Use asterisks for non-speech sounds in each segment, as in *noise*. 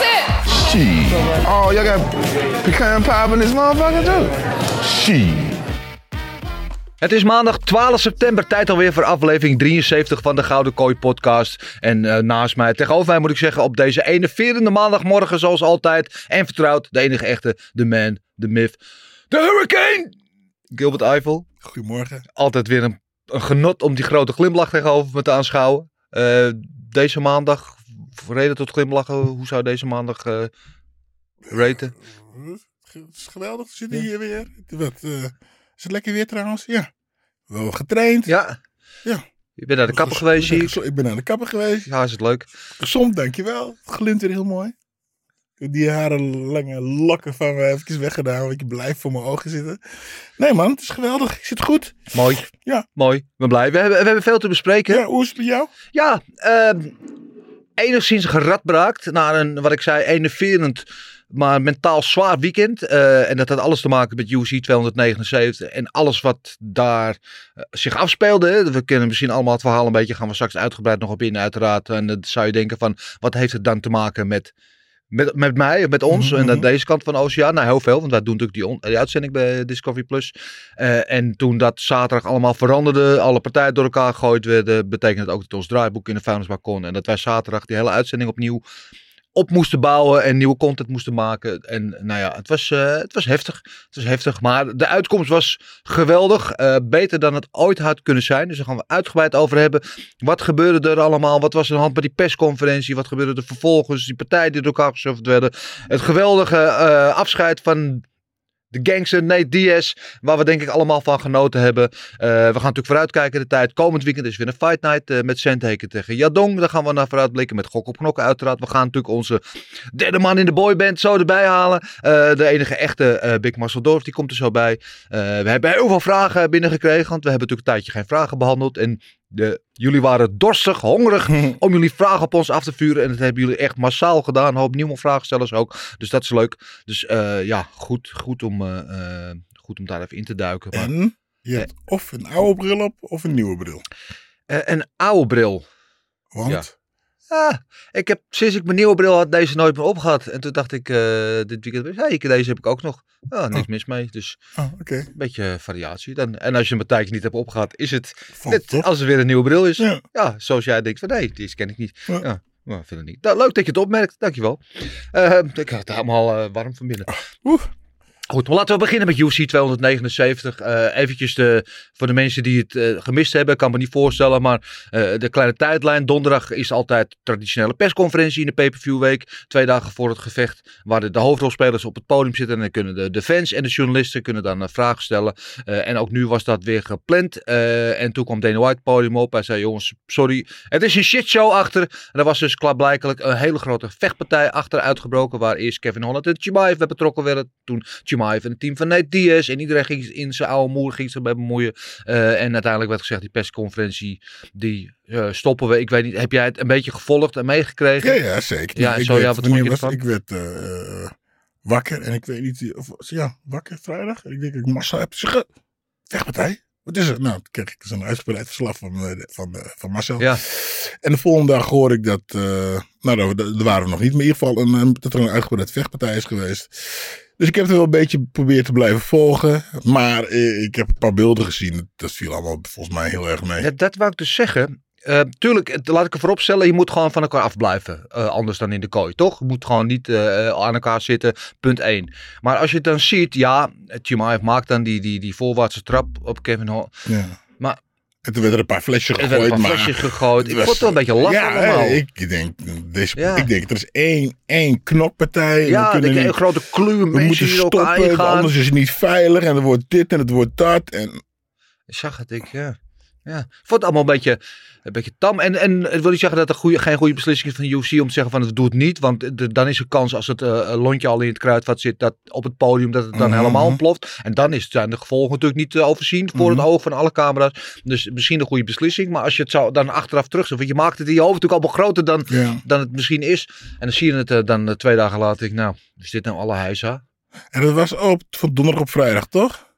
it. Shit. Oh, y'all got pecan pie in this motherfucker too? Shit. Het is maandag 12 september, tijd alweer voor aflevering 73 van de Gouden Kooi podcast. En eh, naast mij, tegenover mij moet ik zeggen, op deze enerverende maandagmorgen zoals altijd. En vertrouwd, de enige echte, de man, de myth, de hurricane! Gilbert Eiffel. Goedemorgen. Altijd weer een, een genot om die grote glimlach tegenover me te aanschouwen. Eh, deze maandag, reden tot glimlachen, hoe zou deze maandag eh raten? Het is geweldig, we zitten hier weer. Wat, eh, is het lekker weer trouwens? Ja. Wel getraind. Ja, Ja. je bent naar de kapper geweest, zie ik. Ben naar de kapper geweest. Ja, is het leuk. Gezond, dankjewel. Het glimt weer heel mooi. Die haren lange lokken van me even weggedaan, want je blijft voor mijn ogen zitten. Nee man, het is geweldig. Ik zit goed. Mooi. Ja. Mooi. Ik ben blij. We hebben, we hebben veel te bespreken. Ja, hoe is het met jou? Ja, ehm, enigszins geradbraakt naar een, wat ik zei, enerverend, maar mentaal zwaar weekend. Eh, en dat had alles te maken met UC 279 en alles wat daar eh, zich afspeelde. We kennen misschien allemaal het verhaal een beetje, gaan we straks uitgebreid nog op in uiteraard. En dan zou je denken van, wat heeft het dan te maken met... Met, met mij, met ons en aan deze kant van de oceaan. Nou, heel veel, want wij doen natuurlijk die, die uitzending bij Discovery Plus. Eh, en toen dat zaterdag allemaal veranderde, alle partijen door elkaar gegooid werden, betekent het ook dat ons draaiboek in de vuilnisbak kon. En dat wij zaterdag die hele uitzending opnieuw op moesten bouwen en nieuwe content moesten maken. En nou ja, het was, eh, het was heftig. Het was heftig, maar de uitkomst was geweldig. Eh, beter dan het ooit had kunnen zijn. Dus daar gaan we uitgebreid over hebben. Wat gebeurde er allemaal? Wat was er aan de hand bij die persconferentie? Wat gebeurde er vervolgens? Die partijen die door elkaar geschuffeld werden. Het geweldige eh, afscheid van de gangster Nate Diaz, waar we denk ik allemaal van genoten hebben. Eh, we gaan natuurlijk vooruitkijken de tijd. Komend weekend is weer een fight night eh, met Sandhaken tegen Jadong. Daar gaan we naar vooruitblikken met Gok op Knokken uiteraard. We gaan natuurlijk onze derde man in de boyband zo erbij halen. Eh, de enige echte Big Marcel Dorf, die komt er zo bij. We hebben heel veel vragen binnengekregen, want we hebben natuurlijk een tijdje geen vragen behandeld. En de, jullie waren dorstig, hongerig *laughs* om jullie vragen op ons af te vuren. En dat hebben jullie echt massaal gedaan. Een hoop nieuwe vraagstellers ook. Dus dat is leuk. Dus eh, ja, goed, goed, om, eh, eh, goed om daar even in te duiken. Maar, En je hebt of een oude bril op of een nieuwe bril. Een oude bril. Want Ah, ik heb sinds ik mijn nieuwe bril had deze nooit meer opgehad. En toen dacht ik eh, dit weekend, hey, deze heb ik ook nog. Ah, niks Oh. mis mee. Dus Oh, een beetje variatie. Dan, en als je hem een tijdje niet hebt opgehad, is het net toch? als er weer een nieuwe bril is. Ja, Ja. zoals jij denkt van nee, die ken ik niet. Ja. Ja, nou, vind ik niet. Nou, leuk dat je het opmerkt, dankjewel. Eh ik had het helemaal eh, warm van binnen. Oeh. Goed, maar laten we beginnen met UFC 279. Eh eventjes de, voor de mensen die het eh, gemist hebben, kan me niet voorstellen. Maar eh, de kleine tijdlijn. Donderdag is altijd traditionele persconferentie in de pay-per-view week. Twee dagen voor het gevecht. Waar de, hoofdrolspelers op het podium zitten. En dan kunnen de, fans en de journalisten kunnen dan eh, vragen stellen. En ook nu was dat weer gepland. En toen kwam Dana White het podium op. Hij zei jongens, sorry. Het is een shitshow achter. En er was dus klaarblijkelijk een hele grote vechtpartij achter uitgebroken. Waar eerst Kevin Holland en Chimaev bij betrokken werden. Toen Chimaev en het team van Nate Diaz. En iedereen ging in zijn oude moer ging erbij bemoeien. Eh, en uiteindelijk werd gezegd, die persconferentie, die eh, stoppen we. Ik weet niet, heb jij het een beetje gevolgd en meegekregen? Ja, ja, zeker. Ja, ik zo, werd, ja, wat vond je was- ervan? Ik werd eh, wakker en ik weet niet, of, ja, wakker vrijdag. En ik denk, ik massa heb zeggen, vechtpartij. Wat is het? Nou, toen kreeg ik zo'n uitgebreid verslag van, de- van, van Marcel. Ja. En de volgende dag hoor ik dat, eh, nou, daar, daar waren we nog niet, maar in ieder geval een, een- dat er een uitgebreid vechtpartij is geweest. Dus ik heb het wel een beetje geprobeerd te blijven volgen. Maar eh, ik heb een paar beelden gezien. Dat viel allemaal volgens mij heel erg mee. Ja, dat wou ik dus zeggen. eh, tuurlijk, laat ik er voorop stellen, je moet gewoon van elkaar afblijven. eh, anders dan in de kooi, toch? Je moet gewoon niet aan elkaar zitten, punt 1. Maar als je het dan ziet, ja, Chimaev maakt dan die, die, die voorwaartse trap op Kevin Hall. Ja. Maar- En toen werden er een paar flesjes Er gegooid. werden een paar flesjes gegooid. Ik was- vond het wel een beetje lachen ja, allemaal. Ik denk, deze, Ja. ik denk, er is één, één knokpartij. en we ja, kunnen een grote kluwe we moeten stoppen, anders is het niet veilig. En er wordt dit en het wordt dat. En Ik zag het, ik, ja. Ja. Ik vond het allemaal een beetje, een beetje tam. En, en het wil niet zeggen dat goede, geen goede beslissing is van de UFC om te zeggen van het doet niet. Want de- dan is er kans als het eh, lontje al in het kruidvat zit dat op het podium dat het dan Mhm. helemaal ontploft. En dan is, zijn de gevolgen natuurlijk niet te overzien voor Mhm. het oog van alle camera's. Dus misschien een goede beslissing. Maar als je het zou dan achteraf terug want je maakt het in je hoofd natuurlijk allemaal groter dan, dan het misschien is. En dan zie je het eh, dan eh, twee dagen later. ik, nou, is dit nou alle heisa? En dat was op, van donderdag op vrijdag, toch?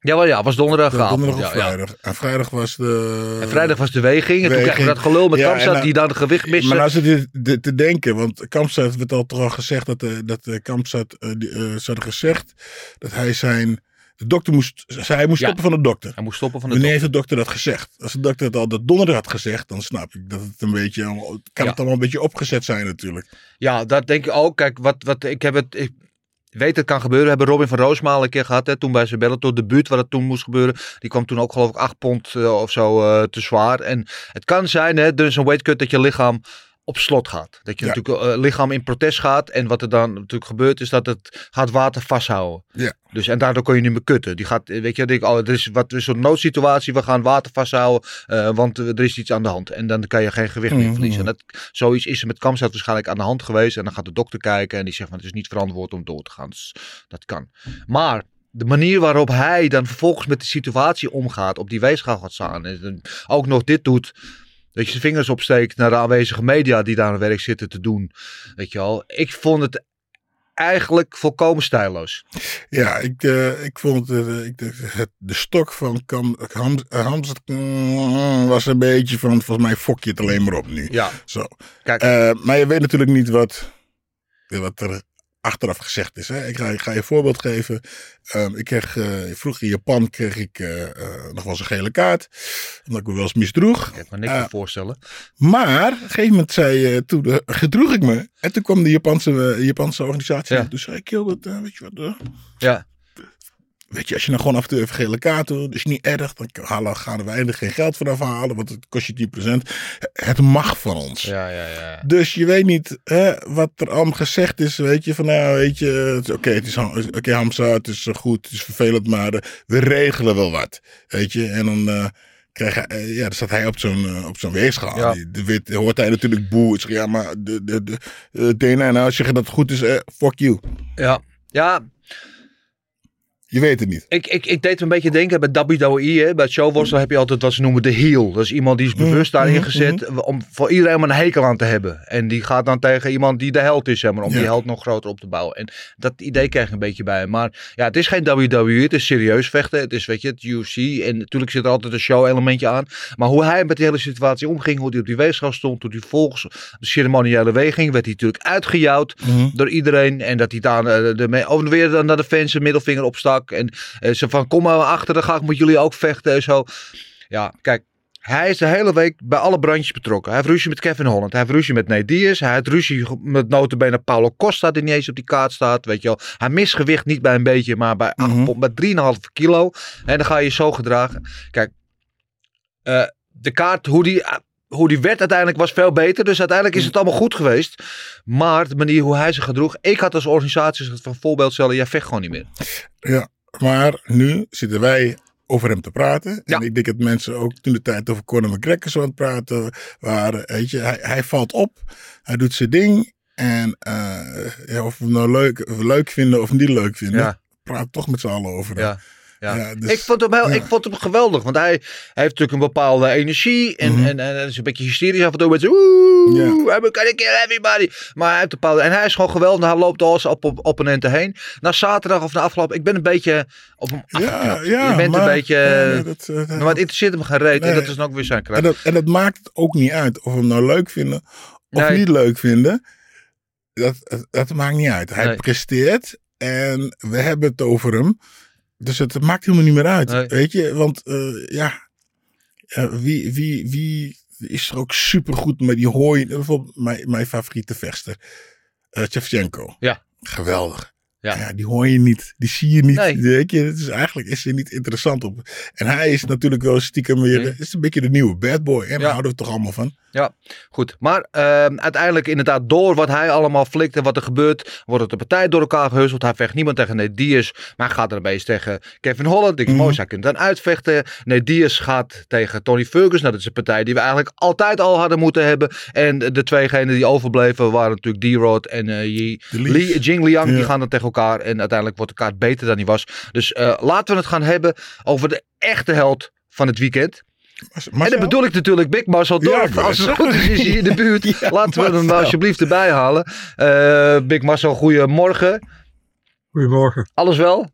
Ja, wel ja, was donderdagavond. donderdag op ja, ja. vrijdag. En vrijdag was de... En vrijdag was de weging. En toen kregen we dat gelul met Ja, Kamstad dan- die dan gewicht miste. Maar nou zit je te- te denken, want Kampstad werd al toch al gezegd dat, eh, dat eh, Kampstad, eh, die, eh, ze hadden gezegd dat hij zijn, de dokter moest, zei hij moest Ja. stoppen van de dokter. Hij moest stoppen van de Wanneer top. heeft de dokter dat gezegd? Als de dokter het al dat donderdag had gezegd, dan snap ik dat het een beetje, kan Ja. het allemaal een beetje opgezet zijn natuurlijk. Ja, dat denk ik ook. Kijk, wat, wat ik heb het. Ik weet het kan gebeuren. We hebben Robin van Roosmaal een keer gehad. Hè, toen bij zijn Bellator debuut, wat het toen moest gebeuren. Die kwam toen ook geloof ik 8 pond eh, of zo eh, te zwaar. En het kan zijn, hè, dus een weight cut dat je lichaam op slot gaat. Dat je Ja. natuurlijk eh, lichaam in protest gaat. En wat er dan natuurlijk gebeurt, is dat het gaat water vasthouden. Ja. Dus, en daardoor kun je niet meer kutten. Die gaat, weet je, denk, oh, er is wat is zo'n noodsituatie. We gaan water vasthouden, eh, want er is iets aan de hand. En dan kan je geen gewicht meer Mhm. verliezen. En dat, zoiets is er met Kamstad waarschijnlijk aan de hand geweest. En dan gaat de dokter kijken en die zegt van het is niet verantwoord om door te gaan. Dus dat kan. Maar de manier waarop hij dan vervolgens met de situatie omgaat, op die weegschaal gaat staan. En ook nog dit doet. Dat je zijn vingers opsteekt naar de aanwezige media die daar aan werk zitten te doen. Weet je wel. Ik vond het eigenlijk volkomen stijloos. Ja, ik, eh, ik vond het, eh, ik, de- het, de stok van Kam, mm, was een beetje van, volgens mij fok je het alleen maar op nu. Ja. Zo. Kijk. Eh, maar je weet natuurlijk niet wat, wat er achteraf gezegd is. Hè? Ik, ga, ik ga je een voorbeeld geven. Ehm, ik kreeg, eh, vroeger in Japan kreeg ik eh, eh, nog wel eens een gele kaart. Omdat ik me wel eens misdroeg. Ik kan me niks voorstellen. Maar op een gegeven moment zei, toen gedroeg ik me. En toen kwam de Japanse, Japanse organisatie. Ja. En toen zei ik, joh, wat, weet je wat... Ja. Weet je, als je nou gewoon af en toe even gele kaart doet, is niet erg. Dan halen, gaan wij er geen geld vanaf halen, want het kost je 10%. Het mag van ons. Ja, ja, ja. Dus je weet niet hè, wat er allemaal gezegd is. Weet je, van nou, weet je, oké, het is oké, Hamza, het is eh, goed, het is vervelend, maar eh, we regelen wel wat. Weet je, en dan eh krijg hij, ja, dan staat hij op zo'n op zo'n weegschaal. Ja. De wit hoort hij natuurlijk boe. Ja, maar de, de, de, de DNA, nou, als je dat goed is, fuck you. Ja. Ja, Je weet het niet. Ik, ik, ik deed een beetje denken bij WWE, hè, bij het showworstelen heb je altijd wat ze noemen de heel. Dat is iemand die is bewust daarin mhm, gezet om voor iedereen maar een hekel aan te hebben. En die gaat dan tegen iemand die de held is, zeg maar, om Ja. die held nog groter op te bouwen. En dat idee krijg ik een beetje bij. Maar ja, het is geen WWE, het is serieus vechten. Het is, weet je, het UFC. En natuurlijk zit er altijd een show-elementje aan. Maar hoe hij met die hele situatie omging, hoe hij op die weegschaal stond, hoe hij volgens de ceremoniële weging, werd hij natuurlijk uitgejouwd Mhm. door iedereen. En dat hij daar eh, de, de, over weer naar de fans een middelvinger En eh, ze van kom maar achter, dan ga ik met jullie ook vechten en zo. Ja, kijk. Hij is de hele week bij alle brandjes betrokken. Hij heeft ruzie met Kevin Holland. Hij heeft ruzie met Nate Diaz. Hij heeft ruzie met notabene Paulo Costa die niet eens op die kaart staat. Weet je wel. Hij mist gewicht niet bij een beetje, maar bij, bij 3,5 kilo. En dan ga je je zo gedragen. Kijk, eh, de kaart, hoe die, hoe die werd uiteindelijk was veel beter. Dus uiteindelijk is het allemaal goed geweest. Maar de manier hoe hij zich gedroeg. Ik had als organisatie van voorbeeld stellen. Jij vecht gewoon niet meer. Ja, maar nu zitten wij over hem te praten. Ja. En ik denk dat mensen ook toen de tijd over Conor McGregor zo aan het praten waren. Weet je, hij, hij valt op, hij doet zijn ding. En eh, ja, of we hem nou leuk, leuk vinden of niet leuk vinden, Ja. praat toch met z'n allen over hem. Ja. Ja. Ja, dus- ik, vond hem heel, ik vond hem geweldig. Want hij, hij heeft natuurlijk een bepaalde energie. En, Mhm. en, en, is een beetje hysterisch af en toe. Met zo, oeh. I'm gonna kill everybody. Maar hij heeft een bepaalde... En hij is gewoon geweldig. Hij loopt als op, op opponenten heen. Na zaterdag of na afgelopen... Ik ben een beetje op hem Ja, afgeknapt. Je bent maar- een beetje... nee, dat, eh, maar het interesseert hem geen reet. En dat is dan ook weer zijn en, kracht. dat, en dat maakt het ook niet uit of we hem nou leuk vinden of Nee. niet leuk vinden. Dat, dat, dat maakt niet uit. Hij Nee. presteert en we hebben het over hem. Dus het maakt helemaal niet meer uit. Nee. Weet je, want eh, ja, wie, wie, wie is er ook supergoed, maar die hoor je, bijvoorbeeld mijn, mijn favoriete vechter, eh Shevchenko. Ja. Geweldig. Ja. Ja. die hoor je niet. Die zie je niet. Nee. Weet je, het is eigenlijk is er niet interessant op. En hij is natuurlijk wel stiekem weer, Nee. het is een beetje de nieuwe bad boy. En daar Ja. houden we toch allemaal van. Goed, maar ehm, uiteindelijk inderdaad door wat hij allemaal flikt en wat er gebeurt, wordt het de partij door elkaar gehusteld. Hij vecht niemand tegen Nate Diaz, maar hij gaat er opeens tegen Kevin Holland. Dick Mhm. Moos, hij kunt dan uitvechten. Nate Diaz gaat tegen Tony Ferguson. Nou, dat is een partij die we eigenlijk altijd al hadden moeten hebben. En de tweegenen die overbleven waren natuurlijk D-Rod en eh Yi- Jing Liang. Die Ja. gaan dan tegen elkaar en uiteindelijk wordt de kaart beter dan die was. Dus eh, laten we het gaan hebben over de echte held van het weekend. Maar, En dan bedoel ik natuurlijk Big Marcel Ja, Dorf. wou Als het goed is, is hij in de buurt. *laughs* Ja, Laten we hem alsjeblieft erbij halen. Eh, Big Marcel, goedemorgen. Goedemorgen. Alles wel?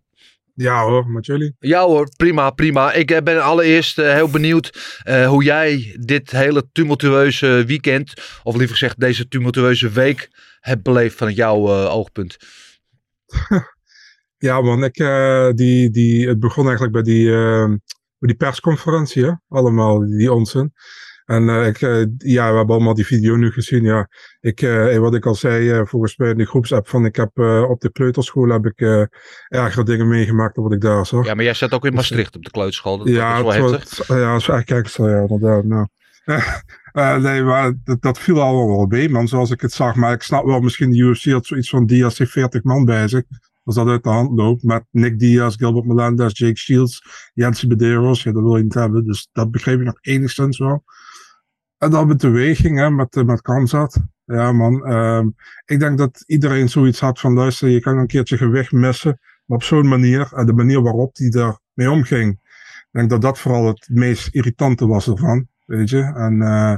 Ja hoor, met jullie. Ja hoor, prima, prima. Ik eh, ben allereerst heel benieuwd eh, hoe jij dit hele tumultueuze weekend, of liever gezegd deze tumultueuze week, hebt beleefd van jouw eh, oogpunt. *laughs* Ja man, ik, eh, die, die, het begon eigenlijk bij die, eh, bij die persconferentie, hè? allemaal die, onzin. En eh, ik, eh, ja, we hebben allemaal die video nu gezien. Ja, ik, wat ik al zei, volgens mij in de groepsapp van ik heb op de kleuterschool heb ik eh ergere dingen meegemaakt dan wat ik daar zag. Ja, maar jij zat ook in Maastricht op de kleuterschool. Dat, Ja, dat is wel het heftig. ja, dat is echt extra, ja, inderdaad. Nou. *laughs* Eh, nee, maar dat, viel al wel bij, man, zoals ik het zag. Maar ik snap wel, misschien de UFC had zoiets van Diaz heeft 40 man bij zich. Als dat uit de hand loopt, met Nick Diaz, Gilbert Melendez, Jake Shields, Jensi Medeiros, ja, dat wil je niet hebben. Dus dat begreep ik nog enigszins wel. En dan met de weging, hè, met, eh, met. Ja, man. ehm, ik denk dat iedereen zoiets had van, luister, je kan een keertje gewicht missen. Maar op zo'n manier, en de manier waarop hij daar mee omging. Ik denk dat dat vooral het meest irritante was ervan, weet je. En eh,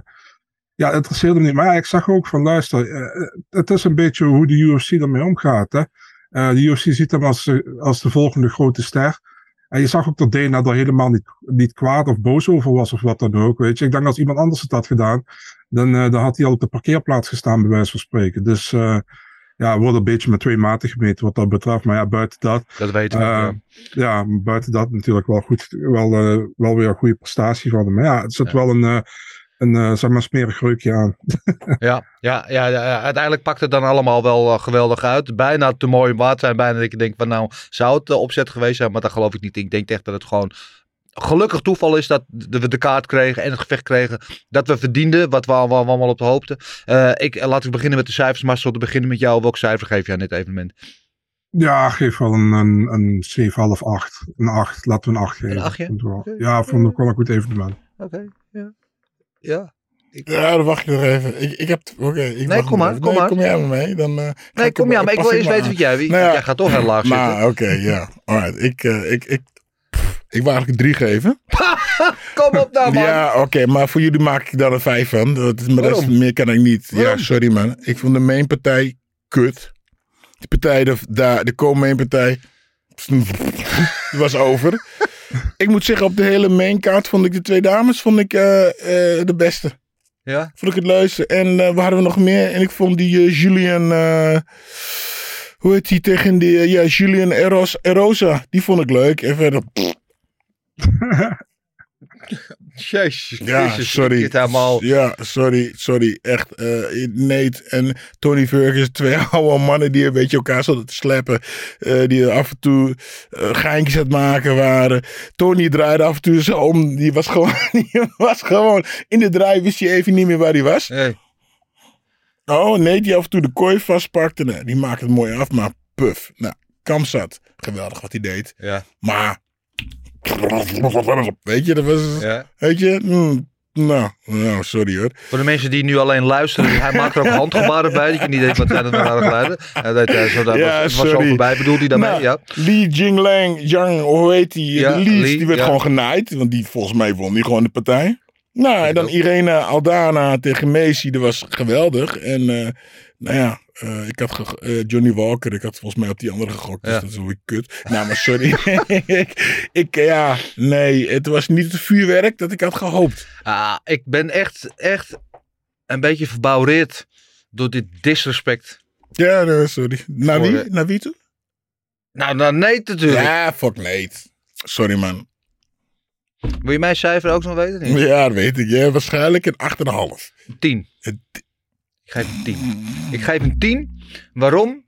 ja, interesseerde me niet. Maar ik zag ook van, luister, eh, het is een beetje hoe de UFC ermee omgaat, hè. Eh, de UFC ziet hem als, als de volgende grote ster. En je zag ook dat Dana daar helemaal niet, niet kwaad of boos over was of wat dan ook, weet je. Ik denk als iemand anders het had gedaan, dan, dan had hij al op de parkeerplaats gestaan, bij wijze van spreken. Dus ja, wordt een beetje met twee maten gemeten wat dat betreft. Maar ja, buiten dat, Dat weten we. eh, ja. ja, buiten dat natuurlijk wel goed, wel, eh, wel weer een goede prestatie van hem. Maar ja, het zit Ja. wel een, eh, een zeg maar, smerig reukje aan. *laughs* Ja, ja, ja, ja, uiteindelijk pakt het dan allemaal wel geweldig uit. Bijna te mooi om waar te zijn. Bijna dat je denkt van nou, zou het de opzet geweest zijn? Maar dat geloof ik niet. Ik denk echt dat het gewoon gelukkig toeval is dat we de kaart kregen en het gevecht kregen. Dat we verdienden, wat we al- we allemaal op de hoopte. Eh, ik, eh, laten we beginnen met de cijfers. Marcel, te beginnen met jou. Welk cijfer geef je aan dit evenement? Ja, geef wel een, een, een 7,5, 8. Een 8, laten we een 8 geven. achtje? Vond ik wel- Oké. Ja, vond ik wel een goed evenement. Oké, ja. Ja. Ja, dan wacht ik nog even. Ik, ik heb, oké, ik Nee, kom maar, kom nee, maar. Kom jij maar mee? Dan, eh, ga Nee, ik kom ja, maar ik wil eens weten wat jij... Wie, Nou ja. jij gaat toch heel laag zitten. Maar oké, ja. Alright, ik, eh, ik, ik, ik wou eigenlijk drie geven. *laughs* Kom op nou man. Ja, oké, maar voor jullie maak ik daar een vijf van. Dat is, maar dat is- Waarom? meer kan ik niet. Waarom? Ja, sorry man. Ik vond de mainpartij kut. Die partij, de, de, de co-mainpartij, *laughs* was over. ik moet zeggen, op de hele mainkaart vond ik de twee dames vond ik, eh, eh, de beste. Ja? Vond ik het leukste. En eh waar hadden we nog meer? En ik vond die Julian... hoe heet die tegen die... ja, Julian Eros, Erosa. Die vond ik leuk. En verder... *laughs* Jezus Ja, Christus, sorry. dit helemaal... Ja, sorry, sorry. Echt, eh Nate en Tony Ferguson, twee *laughs* oude mannen die een beetje elkaar zouden te sleppen. eh, die af en toe eh, geintjes aan het maken waren. Tony draaide af en toe zo om. Die was *laughs* gewoon, die was gewoon in de draai, wist hij even niet meer waar hij was. Hey. Oh, nee, die af en toe de kooi vastpakte. Nee, die maakte het mooi af, maar puff. Nou, Kamzat, geweldig wat hij deed. Ja, Maar, weet je, dat was, ja. weet je, mm, nou, nou, sorry hoor. Voor de mensen die nu alleen luisteren, hij maakt er ook *laughs* handgebaren bij. Dat je niet denkt, wat zijn dat nou geluiden? Ja, dat, eh, zo, dat Ja, was, was zo voorbij, bedoelt hij daarmee? Nou, ja. Li Jinglang, Yang, hoe heet die? Ja, de Lees, Li, die werd ja. gewoon genaaid. Want die, volgens mij won die gewoon de partij. Nou, en dan. Irene Aldana tegen Macy, dat was geweldig. En uh, nou ja, uh, ik had ge- uh, Johnny Walker, ik had volgens mij op die andere gegokt. Dus Ja. dat is wel weer kut. Nou, maar sorry. *laughs* ik, ik, ja, nee, het was niet het vuurwerk dat ik had gehoopt. Ah, ik ben echt, echt een beetje verbouwereerd door dit disrespect. Ja, nee, sorry. Naar wie? Naar wie toe? Nou, nou nee natuurlijk. Ja, fuck nee. Sorry man. Wil je mijn cijfer ook nog weten? Ja, dat weet ik. Ja, waarschijnlijk een 8,5. 10. Ik geef een 10. Ik geef een 10. Waarom?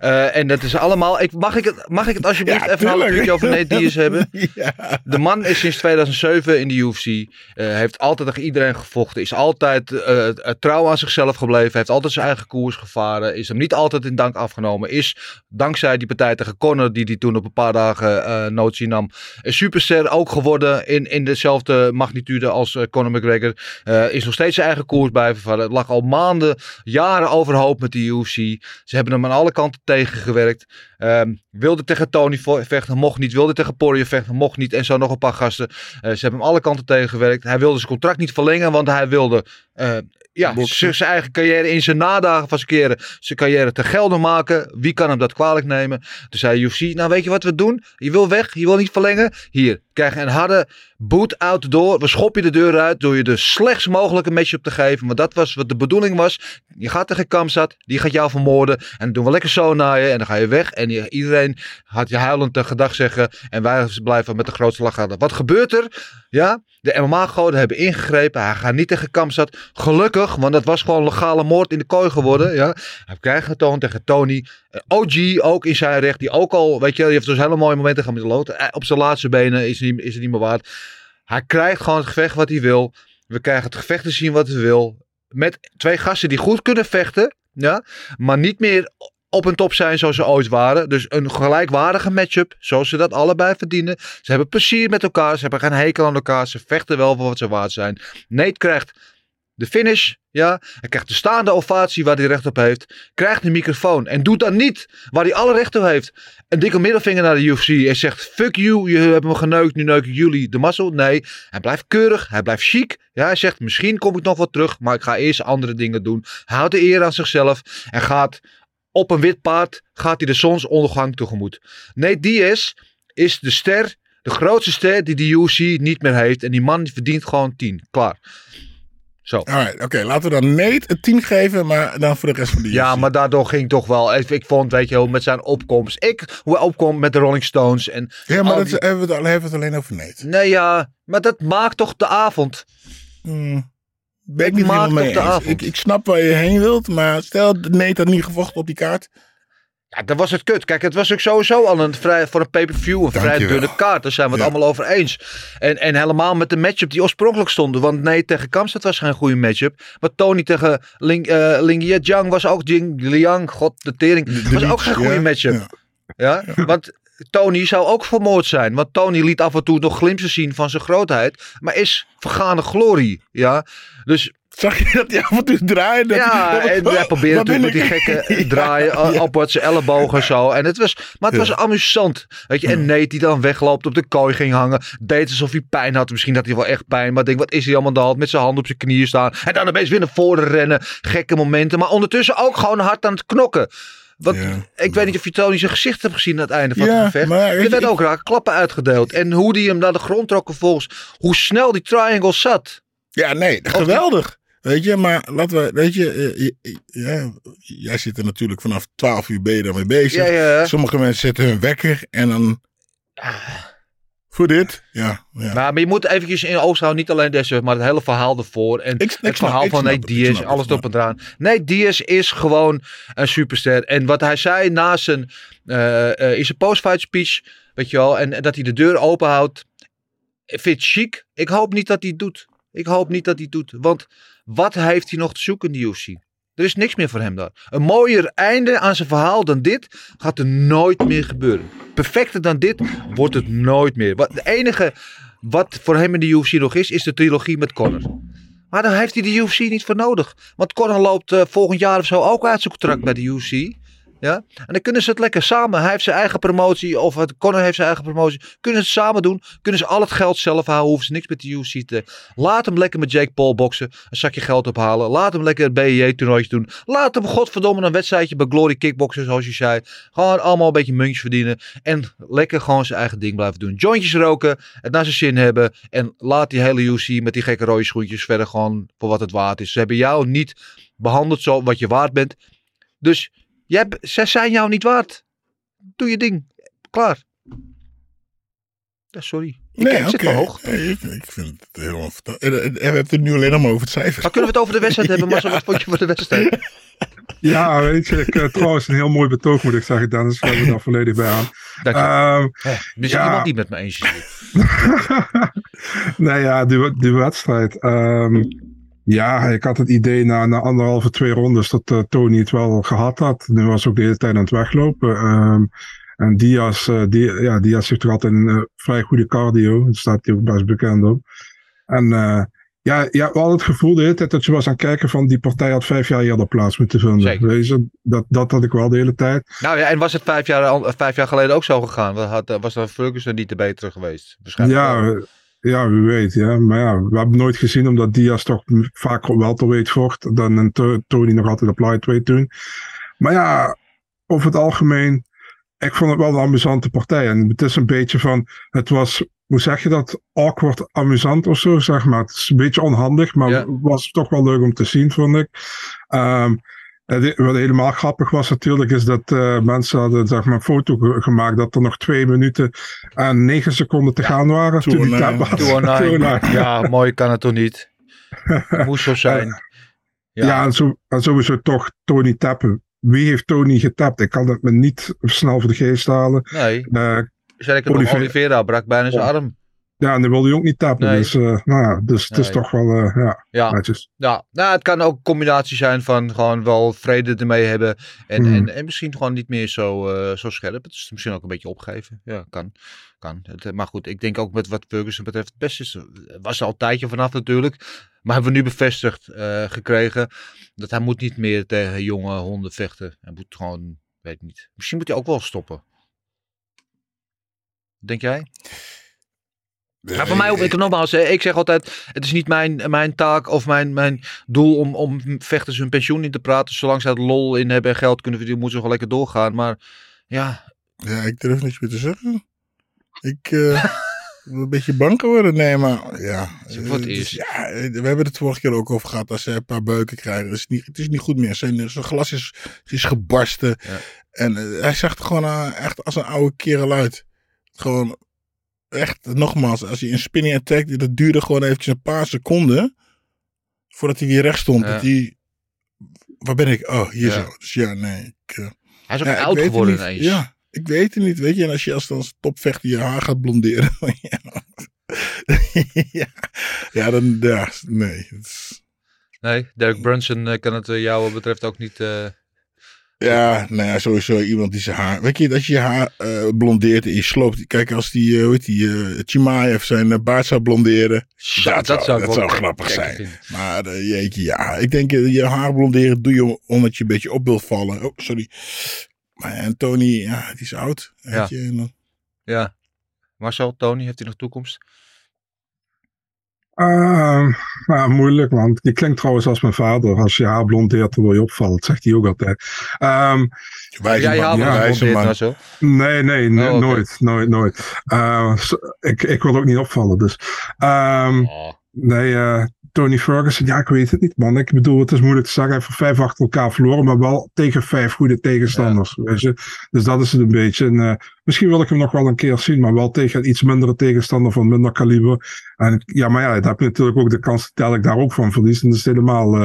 Eh, en dat is allemaal. Ik, mag, ik het, mag ik het alsjeblieft Ja, even een half uurtje over Nate Diaz *laughs* hebben? Ja. De man is sinds 2007 in de UFC. eh, heeft altijd tegen iedereen gevochten. Is altijd eh, trouw aan zichzelf gebleven. Heeft altijd zijn eigen koers gevaren. Is hem niet altijd in dank afgenomen. Is dankzij die partij tegen Conor, die hij toen op een paar dagen notie nam, een superster ook geworden. In, in dezelfde magnitude als Conor McGregor. Is nog steeds zijn eigen koers blijven varen. Het lag al maanden, jaren overhoop met de UFC. Ze hebben hem aan alle kanten tegengewerkt. Ehm, wilde tegen Tony vechten, mocht niet. Wilde tegen Poirier vechten, mocht niet. En zo nog een paar gasten. Eh, ze hebben hem alle kanten tegengewerkt. Hij wilde zijn contract niet verlengen, want hij wilde eh, ja, zijn eigen carrière in zijn nadagen van zijn keren, zijn carrière te gelden maken. Wie kan hem dat kwalijk nemen? Toen zei UFC, nou weet je wat we doen? Je wil weg, je wil niet verlengen. Hier, krijg een harde boot out the door. We schoppen je de deur uit door je de slechtst mogelijke matchup te geven. Want dat was wat de bedoeling was. Je gaat tegen Kamzat, die gaat jou vermoorden. En dan doen we lekker zo naar je en dan ga je weg. En iedereen gaat je huilend een gedag zeggen. En wij blijven met de grootste lach gaan. Wat gebeurt er? Ja, de MMA-goden hebben ingegrepen. Hij gaat niet tegen Kamzat. Gelukkig, want dat was gewoon legale moord in de kooi geworden. Ja. Hij krijgt getoond tegen Tony. Eh, OG ook in zijn recht. Die ook al, weet je, die heeft dus hele mooie momenten gehad met de lood. Eh, Op zijn laatste benen is, is het niet meer waard. Hij krijgt gewoon het gevecht wat hij wil. We krijgen het gevecht te zien wat hij wil. Met twee gasten die goed kunnen vechten. Ja, maar niet meer op en top zijn zoals ze ooit waren. Dus een gelijkwaardige matchup, zoals ze dat allebei verdienen. Ze hebben plezier met elkaar, ze hebben geen hekel aan elkaar. Ze vechten wel voor wat ze waard zijn. Nate krijgt de finish, ja. Hij krijgt de staande ovatie waar hij recht op heeft. Krijgt de microfoon en doet dan niet waar hij alle recht op heeft. Een dikke middelvinger naar de UFC en zegt: Fuck you, je hebt me geneukt, nu neuken jullie de mazzel. Nee, hij blijft keurig, hij blijft chic. Ja, hij zegt: Misschien kom ik nog wat terug, maar ik ga eerst andere dingen doen. Hij houdt de eer aan zichzelf en gaat op een wit paard gaat hij de zonsondergang tegemoet. Nate Diaz is de ster, de grootste ster die de UFC niet meer heeft. En die man die verdient gewoon 10. Klaar. Zo. Alright, oké. laten we dan Nate een 10 geven, maar dan voor de rest van de Ja, maar daardoor ging toch wel. Ik, vond, weet je wel, met zijn opkomst. Ik, hoe hij opkomt met de Rolling Stones. En Ja, maar dat die- is- hebben we het, al- hebben we het alleen over Nate. Nee, ja, maar dat maakt toch de avond. Hmm. Ben ik niet helemaal mee eens. Ik, ik snap waar je heen wilt, maar stel Nate had niet gevochten op die kaart. Ja, dan was het kut. Kijk, het was ook sowieso al een vrij, voor een pay-per-view een vrij dunne kaart. Daar zijn we het Ja. allemaal over eens. En, en helemaal met de matchup die oorspronkelijk stonden. Want nee, tegen Kamstad was geen goede matchup. Maar Tony tegen Ling, eh Ling Jiang was ook Jing Liang, god de tering. De was ook geen goede ja. matchup. Ja. Ja? Want Tony zou ook vermoord zijn. Want Tony liet af en toe nog glimpen zien van zijn grootheid. Maar is vergane glorie. Ja? Dus Zag je dat hij af en toe draaide? ja, en hij probeerde natuurlijk met die gekke *laughs* draaien ja. ja, op wat zijn ellebogen en zo. En het was, maar het was amusant. Weet je, en Nate die dan wegloopt, op de kooi ging hangen. Deed alsof hij pijn had. Misschien had hij wel echt pijn. Maar denk, wat is hij allemaal aan de hand? Met zijn handen op zijn knieën staan. En dan opeens weer naar voren rennen. Gekke momenten. Maar ondertussen ook gewoon hard aan het knokken. Want Ja. ik weet niet of je Tony zijn gezicht hebt gezien aan het einde van Ja, het gevecht. maar er werden ook raak klappen uitgedeeld. En hoe die hem naar de grond trok vervolgens. Hoe snel die triangle zat. Ja, nee, geweldig. Weet je, maar laten we, weet je, eh, ja, jij zit er natuurlijk vanaf 12 uur ben je daarmee bezig. Ja. Sommige mensen zetten hun wekker en dan voor dit. Ja, ja. Maar, maar je moet eventjes in oog houden, niet alleen deze, maar het hele verhaal ervoor. En Ik- ik het verhaal van het, ik Diaz, het, alles erop en eraan. Nate Diaz is gewoon een superster. En wat hij zei na zijn, eh eh, in zijn post-fight speech, weet je wel, en, en dat hij de deur open houdt. Ik vind het chic. Ik hoop niet dat hij het doet. Ik hoop niet dat hij het doet. Want wat heeft hij nog te zoeken de UFC? Er is niks meer voor hem daar. Een mooier einde aan zijn verhaal dan dit gaat er nooit meer gebeuren. Perfecter dan dit wordt het nooit meer. Wat, de enige wat voor hem in de UFC nog is, is de trilogie met Conor. Maar daar heeft hij de UFC niet voor nodig. Want Conor loopt eh, volgend jaar of zo ook uit zijn contract bij de UFC. Ja? En dan kunnen ze het lekker samen. Hij heeft zijn eigen promotie, of het, Conor heeft zijn eigen promotie. Kunnen ze het samen doen. Kunnen ze al het geld zelf houden. Hoeven ze niks met de UFC te. Laat hem lekker met Jake Paul boksen. Een zakje geld ophalen. Laat hem lekker BJJ-toernooitje doen. Laat hem godverdomme een wedstrijdje bij Glory Kickboxen, zoals je zei. Gewoon allemaal een beetje muntjes verdienen. En lekker gewoon zijn eigen ding blijven doen. Jointjes roken. Het naar zijn zin hebben. En laat die hele UFC met die gekke rode schoentjes verder gewoon voor wat het waard is. Ze hebben jou niet behandeld zo wat je waard bent. Dus jij, zij zijn jou niet waard. Doe je ding. Klaar. Ja, sorry. Ik, ik zit hoog. Nee, ik, ik vind het heel. En, en- en we hebben het nu alleen maar over het cijfer. Maar kunnen we het over de wedstrijd *laughs* hebben? Maar wat vond je voor de wedstrijd? *laughs* Ja, weet je, ik, eh, trouwens een heel mooi betoog moet ik zeggen, Dennis. We hebben daar volledig bij aan. Dank je. Ehm, Er is ja. iemand die met me eens is. *laughs* nee, ja, die, die wedstrijd. ehm, ja, ik had het idee na, na anderhalve, twee rondes dat eh, Tony het wel gehad had. Nu was ook de hele tijd aan het weglopen. Ehm, en Diaz, eh, die, ja, Diaz heeft toch altijd een eh, vrij goede cardio. Daar staat hij ook best bekend op. En ja, ja, we hadden het gevoel de hele tijd dat je was aan het kijken van die partij had vijf jaar eerder plaats moeten vinden. Je, dat, dat had ik wel de hele tijd. Nou ja, en was het vijf jaar, vijf jaar geleden ook zo gegaan? Was, had, was dan Ferguson niet de betere geweest? Waarschijnlijk. Ja, ja, wie weet. Ja. Maar ja, we hebben nooit gezien, omdat Diaz toch vaak welterweight vocht. Dan een To- Tony nog altijd op lightweight toen. Maar ja, over het algemeen, ik vond het wel een amusante partij. En het is een beetje van, het was, hoe zeg je dat, awkward amusant of zo, zeg maar. Het is een beetje onhandig, maar Ja. was toch wel leuk om te zien, vond ik. Ehm, wat helemaal grappig was natuurlijk, is dat eh, mensen hadden zeg maar, een foto ge- gemaakt dat er nog twee minuten en negen seconden te gaan waren. Toen *laughs* die 209. tap was. 209. 209. Ja, mooi kan het toch niet? *laughs* Moest zo zijn. Ja, Ja, en, zo, en sowieso toch Tony tappen. Wie heeft Tony getapt? Ik kan het me niet snel voor de geest halen. nee. Eh, Zeker Oliveira- Oliveira brak bijna zijn arm. Ja, en die wilde hij ook niet tappen. Nee. Dus, eh, nou ja, dus het is toch wel, eh, ja, Ja, netjes. ja. Nou, het kan ook een combinatie zijn van gewoon wel vrede ermee hebben. En, Hmm. en, en misschien gewoon niet meer zo, eh, zo scherp. Het is misschien ook een beetje opgeven. Ja, kan. kan. Het, maar goed, ik denk ook met wat Ferguson betreft het beste is. Was er al een tijdje vanaf natuurlijk. Maar hebben we nu bevestigd gekregen dat hij moet niet meer tegen jonge honden vechten. Hij moet gewoon, weet ik niet. Misschien moet hij ook wel stoppen. Denk jij? Ja, voor mij, ik, nogmaals, hè, ik zeg altijd, het is niet mijn, mijn taak of mijn, mijn doel om, om vechters hun pensioen in te praten. Zolang ze het lol in hebben en geld kunnen verdienen, moeten ze gewoon lekker doorgaan. Maar ja, Ja, ik durf niks meer te zeggen. Ik eh, ben *laughs* een beetje bang geworden. Nee, maar ja. Het eh, ja, eh, we hebben het vorige keer ook over gehad. Als ze een paar beuken krijgen. Het is niet, het is niet goed meer. Zijn, zijn glas is, is gebarsten. Ja. En eh, hij zag er gewoon eh, echt als een oude kerel uit. Gewoon echt, nogmaals. Als hij een spinning attack. Dat duurde gewoon eventjes een paar seconden. Voordat hij weer recht stond. Ja. Dat hij, waar ben ik? Oh, hier Ja. zo. Dus ja, nee. Ik, eh, hij is ook ja, oud geworden ineens. Ja, ik weet het niet. Weet je, en als je als, als topvechter je haar gaat blonderen. *laughs* ja. ja. dan, ja, nee. Is- Nee, Derek Brunson eh, kan het eh, jou wat betreft ook niet... ja, nou ja, sowieso iemand die zijn haar. Weet je, dat je je haar eh, blondeert en je sloopt. Kijk, als die, eh, hoe heet die, Chimaev zijn baard zou blonderen. Zo, dat, dat zou, dat zou grappig zijn. vinden. Maar jeetje, ja. Ik denk, je haar blonderen doe je omdat je een beetje op wil vallen. Oh, sorry. Maar en Tony, ja, die is oud. Weet Ja. je, en dan- Ja. Marcel, Tony, heeft hij nog toekomst? Ehm, nou, moeilijk, want die klinkt trouwens als mijn vader. Als je haar blondeert, dan wil je opvallen. Dat zegt hij ook altijd. Ehm, wijze Jij dit man. Marcel. nee, nee, nee, Oh, nooit, nooit, nooit. Eh, so- ik, ik wil ook niet opvallen, dus. Ehm, Oh. Nee, eh, Tony Ferguson, ja, ik weet het niet, man. Ik bedoel, het is moeilijk te zeggen. Hij heeft vijf achter elkaar verloren, maar wel tegen vijf goede tegenstanders. Weet je? Dus dat is het een beetje. En, eh, misschien wil ik hem nog wel een keer zien, maar wel tegen iets mindere tegenstander van minder kaliber. En ja, maar ja, dan heb je natuurlijk ook de kans dat ik daar ook van verlies. En dat is helemaal. eh,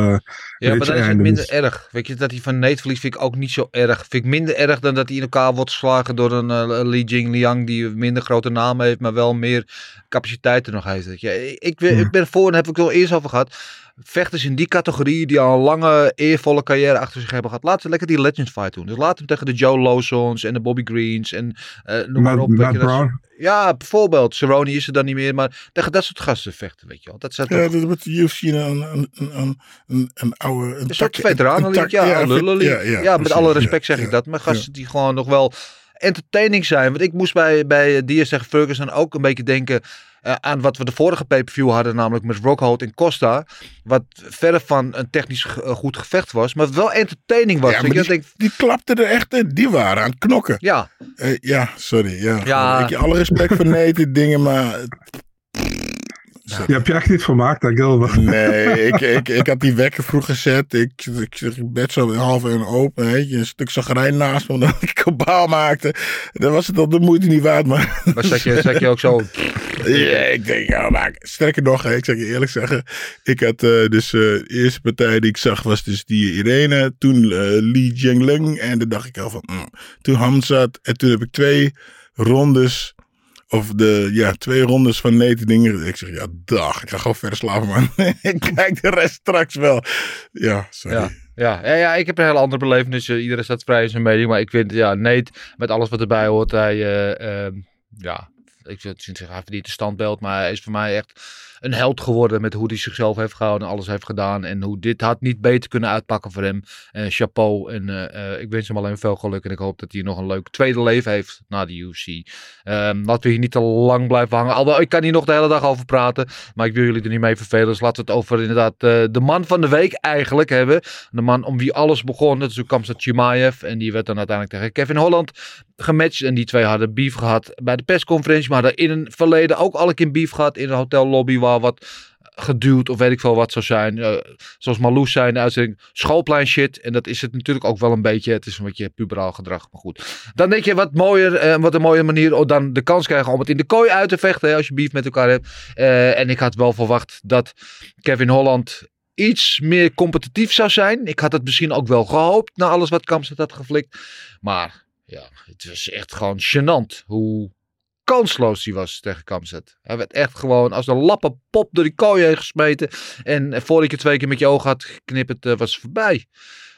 Ja, maar dan is het minder erg. Weet je, dat hij van Nate verliest vind ik ook niet zo erg. Vind ik minder erg dan dat hij in elkaar wordt geslagen door een eh, Li Jing Liang die een minder grote naam heeft, maar wel meer capaciteit er nog heeft. Weet je. Ik, ik, ben- Ja. ik ben voor, en daar heb ik al eerst over gehad, vechters in die categorie die al een lange, eervolle carrière achter zich hebben gehad, laten ze lekker die Legends fight doen. Dus laat hem tegen de Joe Lawsons en de Bobby Greens en eh noem maar op. Matt Brown. ja, bijvoorbeeld. Cerrone is er dan niet meer, maar tegen dat soort gasten vechten, weet je wel. Dat zijn toch Ja, dat wordt de UFC een, een, een, een, een, oude... Een Een soort veteranenlied, ja, ja, Ja, ja, met alle ja, respect zeg ja, ik dat. Maar ja. gasten die gewoon nog wel entertaining zijn. Want ik moest bij, bij Diaz tegen Ferguson ook een beetje denken eh, aan wat we de vorige pay-per-view hadden. Namelijk met Rockhold en Costa. Wat verre van een technisch eh, goed gevecht was. Maar wel entertaining was. Ja, die, ik denk, die klapten er echt in. Die waren aan het knokken. ja, Eh, ja, sorry. Ja. Ja. Ik alle respect voor nee, dit dingen, maar... Die heb je echt niet vermaakt, hè, Gilbert? Nee, *laughs* ik, ik, ik had die wekker vroeg gezet. Ik, ik, ik bed zo half en open. Weet je, een stuk zagrijn naast me. Omdat ik kabaal maakte. Dan was het al de moeite niet waard. Maar, Maar zat je, zat je ook zo... ja, ik denk, ja, maar sterker nog, hè, ik zal je eerlijk zeggen. Ik had eh, dus eh, de eerste partij die ik zag was dus die Irene. Toen eh, Li Jiangleng. En dan dacht ik al van, mm. toen Hamzat. En toen heb ik twee rondes. Of de, ja, twee rondes van nee te dingen. Ik zeg, ja, dag. Ik ga gewoon verder slapen, man. *laughs* ik kijk de rest straks wel. Ja. Ja. Ja, ja, ik heb een hele andere belevenis. Eh, Iedereen staat vrij in zijn mening. Maar ik vind, ja, Nate, met alles wat erbij hoort, hij, eh, ehm, ja, ik zou niet zeggen, hij verdient een standbeeld. Maar hij is voor mij echt een held geworden met hoe hij zichzelf heeft gehouden en alles heeft gedaan. En hoe dit had niet beter kunnen uitpakken voor hem. En chapeau. En eh, eh, ik wens hem alleen veel geluk. En ik hoop dat hij nog een leuk tweede leven heeft na de UFC. Ehm, laten we hier niet te lang blijven hangen. Alhoewel, ik kan hier nog de hele dag over praten. Maar ik wil jullie er niet mee vervelen. Dus laten we het over inderdaad de man van de week eigenlijk hebben. De man om wie alles begon. Dat is Kamsat Chimaev. En die werd dan uiteindelijk tegen Kevin Holland gematcht. En die twee hadden beef gehad bij de persconferentie. Maar hadden in een verleden ook al een keer beef gehad in een hotellobby. Waar wat geduwd of weet ik veel wat zou zijn. Eh, zoals Marloes zei in de uitzending. Schoolplein shit. En dat is het natuurlijk ook wel een beetje. Het is een beetje puberaal gedrag. Maar goed. Dan denk je wat mooier. eh, wat een mooie manier. om dan de kans krijgen om het in de kooi uit te vechten. Als je beef met elkaar hebt. Eh, en ik had wel verwacht dat Kevin Holland iets meer competitief zou zijn. Ik had het misschien ook wel gehoopt. Na alles wat Kamstad had geflikt. Maar ja, het was echt gewoon gênant. Hoe kansloos hij was tegen Kamzet. Hij werd echt gewoon als een lappenpop door die kooi heen gesmeten. En voordat je twee keer met je ogen had geknipperd, eh, was het voorbij.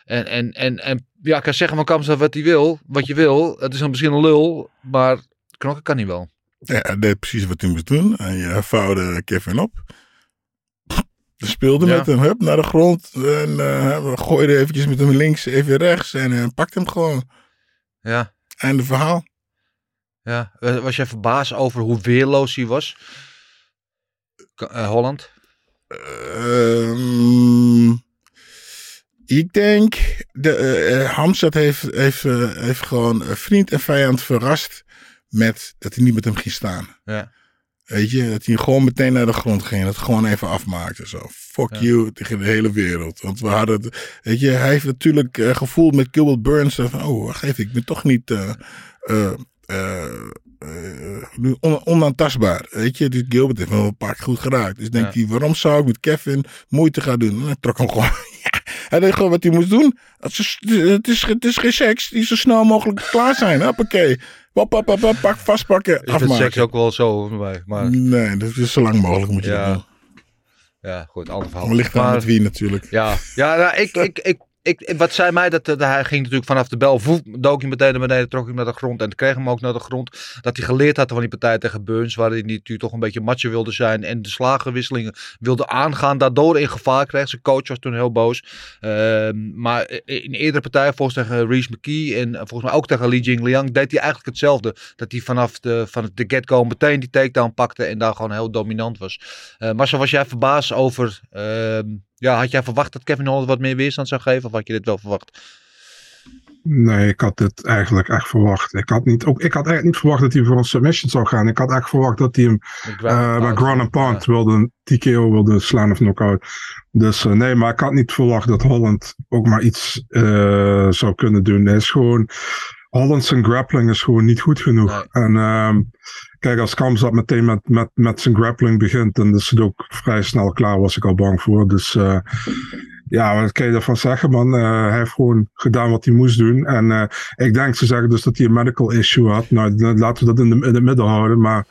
En, en, en, en ja, ik kan zeggen van Kamzet wat hij wil, wat je wil. Het is dan misschien een lul, maar knokken kan hij wel. Ja, hij deed precies wat hij moest doen. Hij vouwde Kevin op. Speelde Ja. met hem hup, naar de grond. En eh, gooide eventjes met hem links, even rechts. En eh, pakte hem gewoon. Ja, Einde verhaal. Ja. Eh, Was jij verbaasd over hoe weerloos hij was? Eh, Holland? Ehm, ik denk, de, Hamzat heeft, heeft, heeft gewoon vriend en vijand verrast met dat hij niet met hem ging staan. Ja. Weet je, dat hij gewoon meteen naar de grond ging. Dat gewoon even afmaakte. Zo, fuck Ja. you tegen de hele wereld. Want we hadden, het- weet je, hij heeft natuurlijk gevoeld met Gilbert Burns. Van, oh, wacht even, ik ben toch niet nu on- onaantastbaar. Weet je, dus Gilbert heeft me wel een paar keer goed geraakt. Dus denkt Ja. hij, waarom zou ik met Kevin moeite gaan doen? En hij trok hem gewoon. *laughs* Ja, hij deed gewoon wat hij moest doen. Het is, het is, het is geen seks. Die zo snel mogelijk klaar zijn. Hoppakee. Pap, pap, pap, pap, pak, vastpakken, Ik vind afmaken. seks ook wel zo voor mij. Maar Nee, dat is zo lang mogelijk moet je Ja, doen. ja, goed, ander verhaal. Maar ligt aan Maar- met wie natuurlijk. Ja, ja nou, ik, ik, ik, ik, wat zei mij, dat, dat hij ging natuurlijk vanaf de bel, voef, dook hij meteen naar beneden, trok hem naar de grond en kreeg hem ook naar de grond. Dat hij geleerd had van die partij tegen Burns, waarin hij natuurlijk toch een beetje macho wilde zijn en de slagenwisselingen wilde aangaan, daardoor in gevaar kreeg. Zijn coach was toen heel boos. Ehm, maar in eerdere partijen, volgens tegen Reese McKee en volgens mij ook tegen Li Jingliang, deed hij eigenlijk hetzelfde. Dat hij vanaf de, van de get-go meteen die takedown pakte en daar gewoon heel dominant was. Eh Marcel, was jij verbaasd over... ehm, ja, had jij verwacht dat Kevin Holland wat meer weerstand zou geven? Of had je dit wel verwacht? Nee, ik had dit eigenlijk echt verwacht. Ik had, niet, ook, ik had eigenlijk niet verwacht dat hij voor een submission zou gaan. Ik had echt verwacht dat hij hem eh bij ground and pound Ja. wilde, TKO wilde slaan of knockout. Dus eh, nee, maar ik had niet verwacht dat Holland ook maar iets eh, zou kunnen doen. Hij is gewoon, Holland zijn grappling is gewoon niet goed genoeg. Nee. En ehm, kijk, als Kamzat meteen met, met, met zijn grappling begint, dan is het ook vrij snel klaar, was ik al bang voor. Dus eh, ja, wat kan je daarvan zeggen, man? Eh, hij heeft gewoon gedaan wat hij moest doen. En eh, ik denk, ze zeggen dus dat hij een medical issue had. Nou, laten we dat in, de, in het midden houden. Maar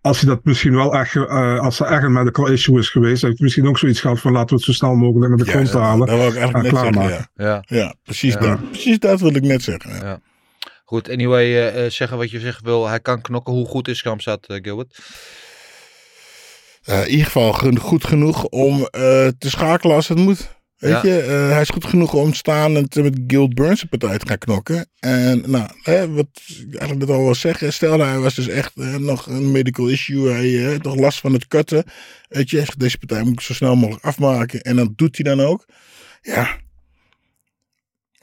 als hij dat misschien wel echt, eh, als er echt een medical issue is geweest, heeft hij misschien ook zoiets gehad van laten we het zo snel mogelijk naar de grond dat, halen. dat wil ik eigenlijk en net zeggen. Ja, Ja, ja precies, Ja. Dat, precies dat wil ik net zeggen. Goed. Anyway, eh, eh, zeggen wat je zeggen wil. Hij kan knokken. Hoe goed is Kamzat, eh, Gilbert? In ieder geval goed genoeg om te schakelen als het moet. Weet Ja. je, hij is goed genoeg om staan en te- met Guild Burns een partij te gaan knokken. En nou, hè, wat ik eigenlijk net al wil zeggen. Stel, hij was dus echt eh, nog een medical issue. Hij eh, had nog last van het kutten. Weet je, deze partij moet ik zo snel mogelijk afmaken. En dat doet hij dan ook. Ja.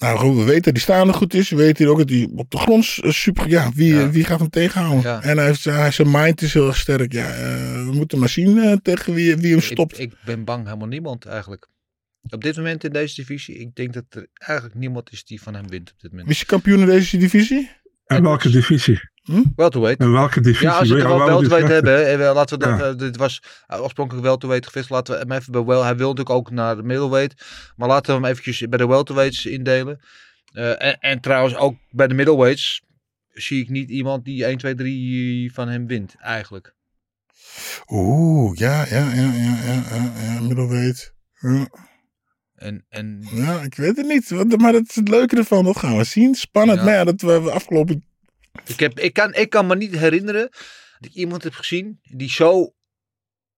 Nou goed, we weten dat hij staande goed is. We weten ook dat hij op de grond is super... Ja, wie, Ja. wie gaat hem tegenhouden? Ja. En hij heeft, hij, zijn mind is heel erg sterk. Ja, eh, we moeten maar zien eh, tegen wie, wie hem stopt. Ik, ik ben bang helemaal niemand eigenlijk. Op dit moment in deze divisie, ik denk dat er eigenlijk niemand is die van hem wint op dit moment. Wie is kampioen in deze divisie? En welke divisie? Welterweight. En welke divisie? Ja, als we het Ja, wel wel welterweight hebben, en laten we dat, Ja. eh, dit was uh, oorspronkelijk welterweight gevist, laten we hem even bij wel, hij wil natuurlijk ook naar de middleweight, maar laten we hem eventjes bij de welterweights indelen. Eh, en, en trouwens ook bij de middleweights zie ik niet iemand die 1, 2, 3 van hem wint, eigenlijk. Oeh, ja, ja, ja, ja, ja, ja, ja middleweight. Ja. En, en Ja, ik weet het niet. Maar dat is het leuke ervan. Dat gaan we zien. Spannend. Ja. Maar ja, dat we we afgelopen... ik, heb, ik, kan, ik kan me niet herinneren dat ik iemand heb gezien die zo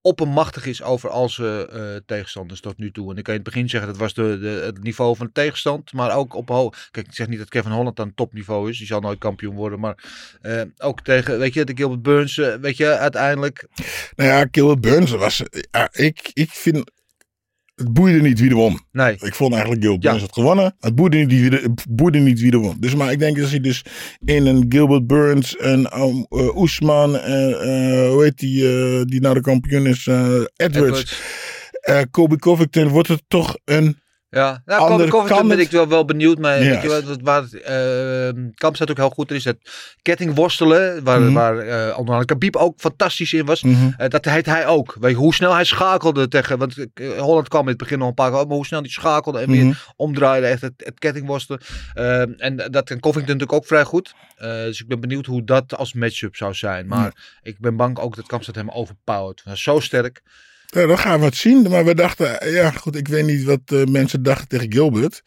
oppermachtig is over al zijn eh, tegenstanders tot nu toe. En ik kan in het begin zeggen, dat was de, de, het niveau van de tegenstand. Maar ook op hoog. Kijk, ik zeg niet dat Kevin Holland aan topniveau is. Die zal nooit kampioen worden. Maar eh, ook tegen, weet je, de Gilbert Burns. eh, weet je, uiteindelijk. Nou ja, Gilbert Burns was... Ja, ik, ik vind... Het boeide niet wie er won. Nee. Ik vond eigenlijk Gilbert Ja. Burns had gewonnen. Het boeide niet wie er, het boeide niet wie er won. Dus, maar ik denk dat hij dus in een Gilbert Burns, een um, uh, Oesman, en eh, hoe heet die, eh, die nou de kampioen is, eh, Edwards, Edwards. eh, Kobe Covington, wordt het toch een... Ja, nou, kan ben het- ik wel, wel benieuwd. Maar weet je wat, waar Kamp staat ook heel goed. Er is het kettingworstelen, waar, Mhm. waar eh, onder andere Khabib ook fantastisch in was. Mhm. Eh, dat heet hij ook. Weet je, hoe snel hij schakelde tegen. Want eh, Holland kwam in het begin nog een paar keer op, maar hoe snel hij schakelde en Mhm. weer omdraaide. Echt het, het kettingworstelen. Eh, en dat kan Covington natuurlijk ook vrij goed. Dus ik ben benieuwd hoe dat als matchup zou zijn. Maar ik ben bang ook dat Kampstad hem overpowered. Hij is zo sterk. Ja, dan gaan we het zien. Maar we dachten, ja goed, ik weet niet wat eh, mensen dachten tegen Gilbert.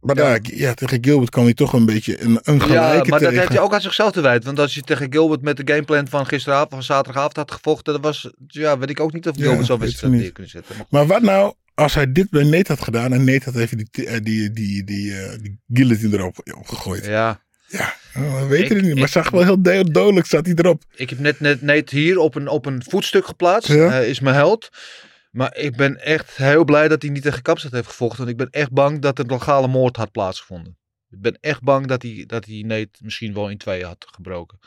Maar Ja. daar, ja, tegen Gilbert kwam hij toch een beetje een, een Ja, gelijke maar dat heeft hij ook aan zichzelf te wijten. Want als je tegen Gilbert met de gameplan van gisteravond, van zaterdagavond had gevochten, dan was, ja, weet ik ook niet of Ja, Gilbert wedstrijd ik neer niet. kunnen zetten. Maar wat nou als hij dit bij Nate had gedaan en Nate had even die, eh, die, die, die, eh, die guillotine erop op gegooid. ja, Ja, we weten het niet. Maar ik- zag wel heel do- dodelijk, zat hij erop. ik heb net, net, net hier op een, op een voetstuk geplaatst. Ja. Hij is mijn held. Maar ik ben echt heel blij dat hij niet tegen Kapstad heeft gevochten. Want ik ben echt bang dat er een legale moord had plaatsgevonden. Ik ben echt bang dat hij, dat hij Nate misschien wel in twee had gebroken.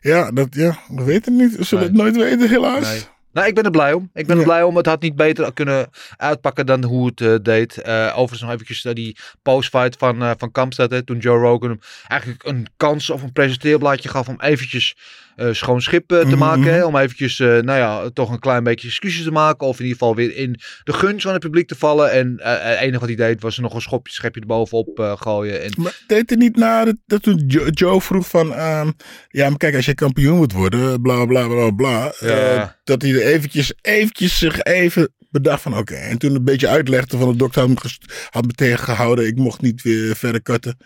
Ja, dat, ja, we weten het niet. We zullen Nee. het nooit weten, helaas. Nee. Nou, ik ben er blij om. Ik ben er blij om. Het had niet beter kunnen uitpakken dan hoe het eh, deed. Eh, overigens nog eventjes naar die postfight van, eh van Kampstad. Hè, toen Joe Rogan hem eigenlijk een kans of een presenteerblaadje gaf om eventjes eh, schoon schip eh, te Mhm. maken. Hè, om eventjes, eh, nou ja, toch een klein beetje excuses te maken. Of in ieder geval weer in de gunst van het publiek te vallen. En eh, het enige wat hij deed was er nog een schopje, schepje erbovenop eh, gooien. En, Maar deed het niet na dat, dat toen Jo- Joe vroeg van... ehm, ja, maar kijk, als je kampioen moet worden, bla bla bla bla. Ja. eh, dat hij er eventjes, eventjes zich even bedacht van oké. En toen een beetje uitlegde van de dokter had me, gest- had me tegengehouden. Ik mocht niet weer verder cutten.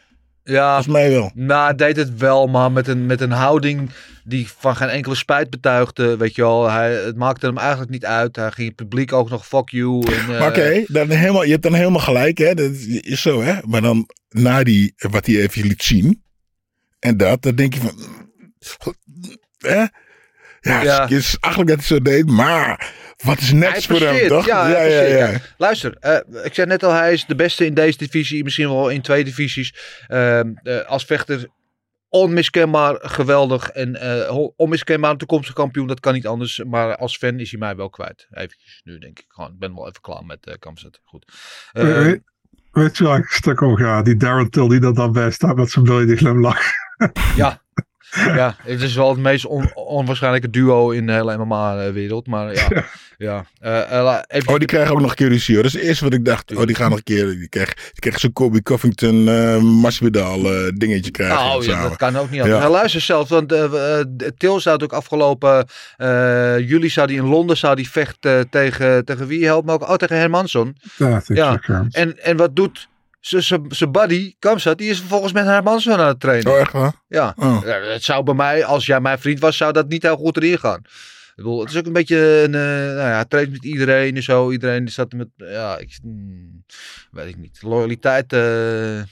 Ja, Volgens mij wel. Nou, hij deed het wel, maar met een, met een houding die van geen enkele spijt betuigde. Weet je wel, hij, het maakte hem eigenlijk niet uit. Hij ging het publiek ook nog fuck you. *laughs* Eh, oké, dan helemaal, je hebt dan helemaal gelijk, hè? Dat is zo, hè? Maar dan na die, wat hij even liet zien. En dat, dan denk je van. Hè? Ja, Ja. het is eigenlijk dat hij zo deed, maar wat is net voor hem, toch? ja, ja, ja. Luister, eh, ik zei net al, hij is de beste in deze divisie. Misschien wel in twee divisies. Ehm, eh, als vechter onmiskenbaar geweldig. En eh, onmiskenbaar een toekomstige kampioen. Dat kan niet anders. Maar als fan is hij mij wel kwijt. Even nu denk ik gewoon. Ik ben wel even klaar met uh, Kamzat. Goed. Ehm, we- Weet je waar ik stuk over ga? Die Darren Till die er dan bij staat met zijn bilje die glimlach. Ja. *laughs* ja, het is wel het meest on- onwaarschijnlijke duo in de hele MMA-wereld. Maar *laughs* ja, ja. Eh, eh, even Oh, die krijgen ook nog een keer ruzie. hoor. Dat is het eerste wat ik dacht. Oh, die gaan nog een keer. Die krijgen, die krijgen zo'n Kobe Covington uh, Masvidal uh, dingetje krijgen. Nou, ja, dat kan ook niet anders. Ja. Ja. Luister zelf, want Til zou ook afgelopen juli zou die in Londen zou die vechten tegen, tegen wie helpt me ook? Oh, tegen Hermansson. Ja, ja. En, en wat doet zijn buddy, Kamsat, die is vervolgens met Hermansson aan het trainen. Oh, echt waar? Ja. Oh. ja. Het zou bij mij, als jij mijn vriend was, zou dat niet heel goed erin gaan. Ik bedoel, het is ook een beetje een, uh, nou ja, traint met iedereen en zo. Iedereen staat met, ja, ik, hmm, weet ik niet. Loyaliteit. Uh,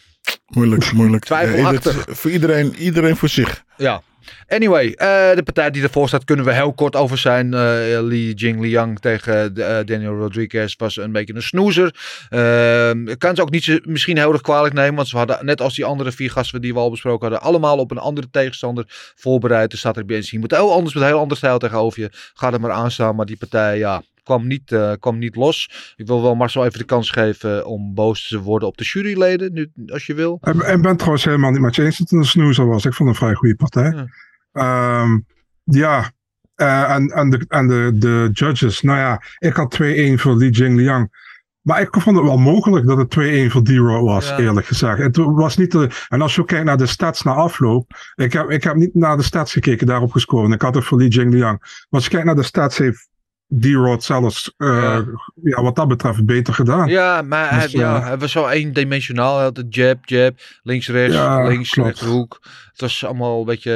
moeilijk, moeilijk. Twijfelachtig. Ja, voor iedereen, iedereen voor zich. Ja, Anyway, eh, de partij die ervoor staat kunnen we heel kort over zijn. Eh Li Jing Liang tegen eh, Daniel Rodriguez was een beetje een snoezer. Ehm, kan ze ook niet misschien heel erg kwalijk nemen. Want ze hadden, net als die andere vier gasten die we al besproken hadden, allemaal op een andere tegenstander voorbereid. Dus staat er bij je moet heel anders met een heel ander stijl tegenover je. Ga er maar aan staan. Maar die partij, ja, kwam niet, eh, kwam niet los. Ik wil wel Marcel even de kans geven om boos te worden op de juryleden, nu, als je wil. Ik ik ben trouwens helemaal niet met je eens dat het een snoezer was. Ik vond een vrij goede partij. Ja. Ehm, ja, eh, en, en, de, en de, de judges. Nou ja, ik had 2-1 voor Li Jingliang. Maar ik vond het wel mogelijk dat het 2-1 voor D-Row was, Ja. eerlijk gezegd. Het was niet de, en als je kijkt naar de stats na afloop. Ik heb, ik heb niet naar de stats gekeken, daarop gescoord. Ik had het voor Li Jingliang. Maar als je kijkt naar de stats, heeft D-Row zelfs, eh, Ja. ja. wat dat betreft, beter gedaan. Ja, maar hij, Dus, ja, eh, hij was zo eendimensionaal. Hij had de jab, jab, links, rechts, Ja, links, rechterhoek. Het was allemaal een beetje,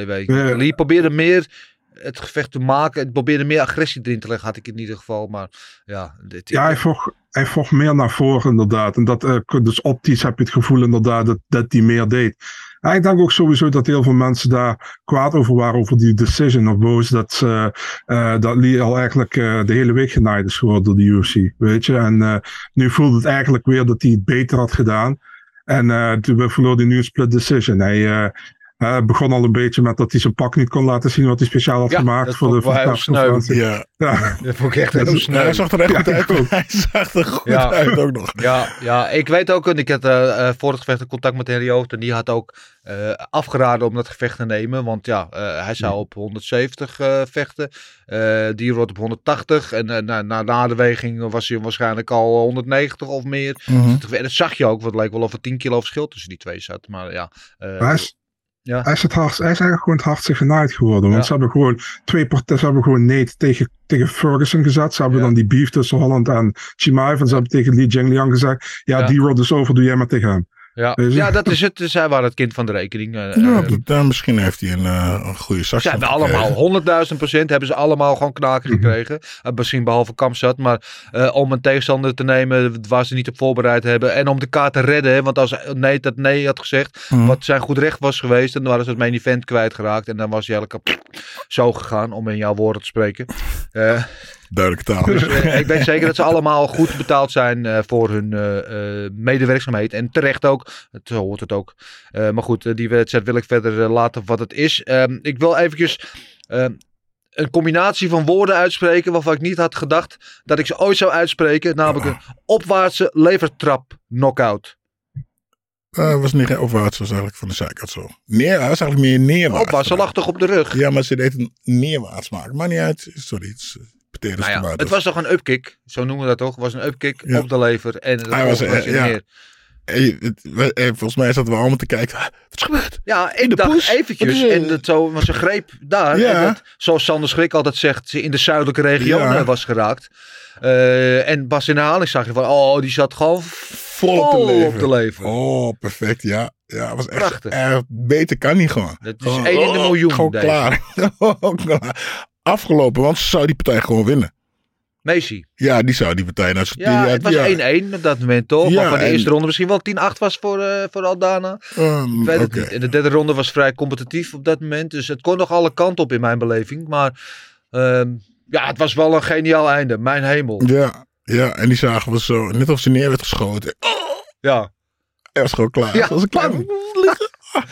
eh, weet je. Probeerde meer het gevecht te maken. Het probeerde meer agressie erin te leggen, had ik in ieder geval. Maar ja, dit, Ja, hij vocht, hij vocht meer naar voren inderdaad. En dat, eh, dus optisch heb je het gevoel inderdaad dat, dat hij meer deed. Ik denk ook sowieso dat heel veel mensen daar kwaad over waren, over die decision of boos. Dat, eh, dat Lee al eigenlijk eh, de hele week genaaid is geworden door de UFC. Weet je, en nu voelde het eigenlijk weer dat hij het beter had gedaan. En toen verloor hij nu een split decision. Hij eh, eh, begon al een beetje met dat hij zijn pak niet kon laten zien wat hij speciaal had Ja, gemaakt voor de persconferentie. Ja, Ja. dat vond ik echt heel snel. hij zag er echt Ja, goed uit. ook. *laughs* Hij zag er goed Ja. uit ook nog. Ja, ja, ik weet ook, en ik had eh eh, voor het gevecht in contact met Henry Hoofd en die had ook eh, afgeraden om dat gevecht te nemen. Want ja, eh, hij zou op 170 eh, vechten, eh die wordt op 180 en eh, na, na, na de weging was hij waarschijnlijk al 190 of meer. En dat zag je ook, want het leek wel of er 10 kilo verschil tussen die twee zat. Maar ja, eh, Hij is, Ja. hij, is het hij is eigenlijk gewoon het hardste genaaid geworden. Want Ja. ze hebben gewoon twee partijen, ze hebben gewoon Nate tegen, tegen Ferguson gezet. Ze hebben Ja. dan die beef tussen Holland en Chimaev. En ze hebben tegen Li Jingliang gezegd, ja, Ja. die rod is over, doe jij maar tegen hem. Ja. Ja, dat is het. Zij waren het kind van de rekening. Ja, dat- ja, misschien heeft hij een, eh, een goede zak. Ze hebben allemaal 100.000 procent hebben ze allemaal gewoon knaken Mhm. gekregen. Eh, misschien behalve Kamzat. Maar om een tegenstander te nemen waar ze niet op voorbereid hebben. En om de kaart te redden. hè, Want als nee dat nee had gezegd. Mhm. Wat zijn goed recht was geweest. Dan waren ze het main event kwijtgeraakt. En dan was hij eigenlijk zo gegaan. Om in jouw woorden te spreken. Duidelijke taal. dus eh, ik weet zeker dat ze allemaal goed betaald zijn eh, voor hun eh, medewerkzaamheid. En terecht ook. Het zo hoort het ook. Maar goed, die wedstrijd wil ik verder laten wat het is. Ehm, ik wil eventjes ehm, een combinatie van woorden uitspreken waarvan ik niet had gedacht dat ik ze ooit zou uitspreken. Namelijk een opwaartse levertrap knockout. Eh, was niet opwaarts, was eigenlijk van de zijkant zo. Neer, hij was eigenlijk meer neerwaarts. Opwaarts, ze lag toch op de rug? Ja, maar ze deed een neerwaarts maken. Maar niet uit. Sorry, het is Nou ja, het was toch een upkick, zo noemen we dat toch? Het was een upkick Ja. op de lever en Hij was, was, ja. neer. Eh, volgens mij zaten we allemaal te kijken. "Ah, Wat is gebeurd? Ja, In ik de dacht eventjes. En dat zo, maar ze greep daar. Ja. En dat, zoals Sander Schrik altijd zegt, ze in de zuidelijke regio was geraakt. Eh, en pas in de herhaling zag je van, oh, die zat gewoon Vol op de lever. op de lever. Oh, perfect. Ja, ja was echt, Prachtig. beter kan niet gewoon. Dat is Gewoon, één in de oh, miljoen, Gewoon deze. klaar. *laughs* Afgelopen, want ze zou die partij gewoon winnen. Messi. Ja, die zou die partij nou Ja, het was 1-1 op dat moment toch? Ja, maar van de en- eerste ronde misschien wel 10-8 was voor, eh, voor Aldana. Um, Ik weet het niet. En de derde ronde was vrij competitief op dat moment. Dus het kon nog alle kanten op in mijn beleving. Maar ehm, ja, het was wel een geniaal einde. Mijn hemel. Ja, ja, en die zagen we zo, net of ze neer werd geschoten. Ja. Hij was gewoon klaar. Ja, was klein...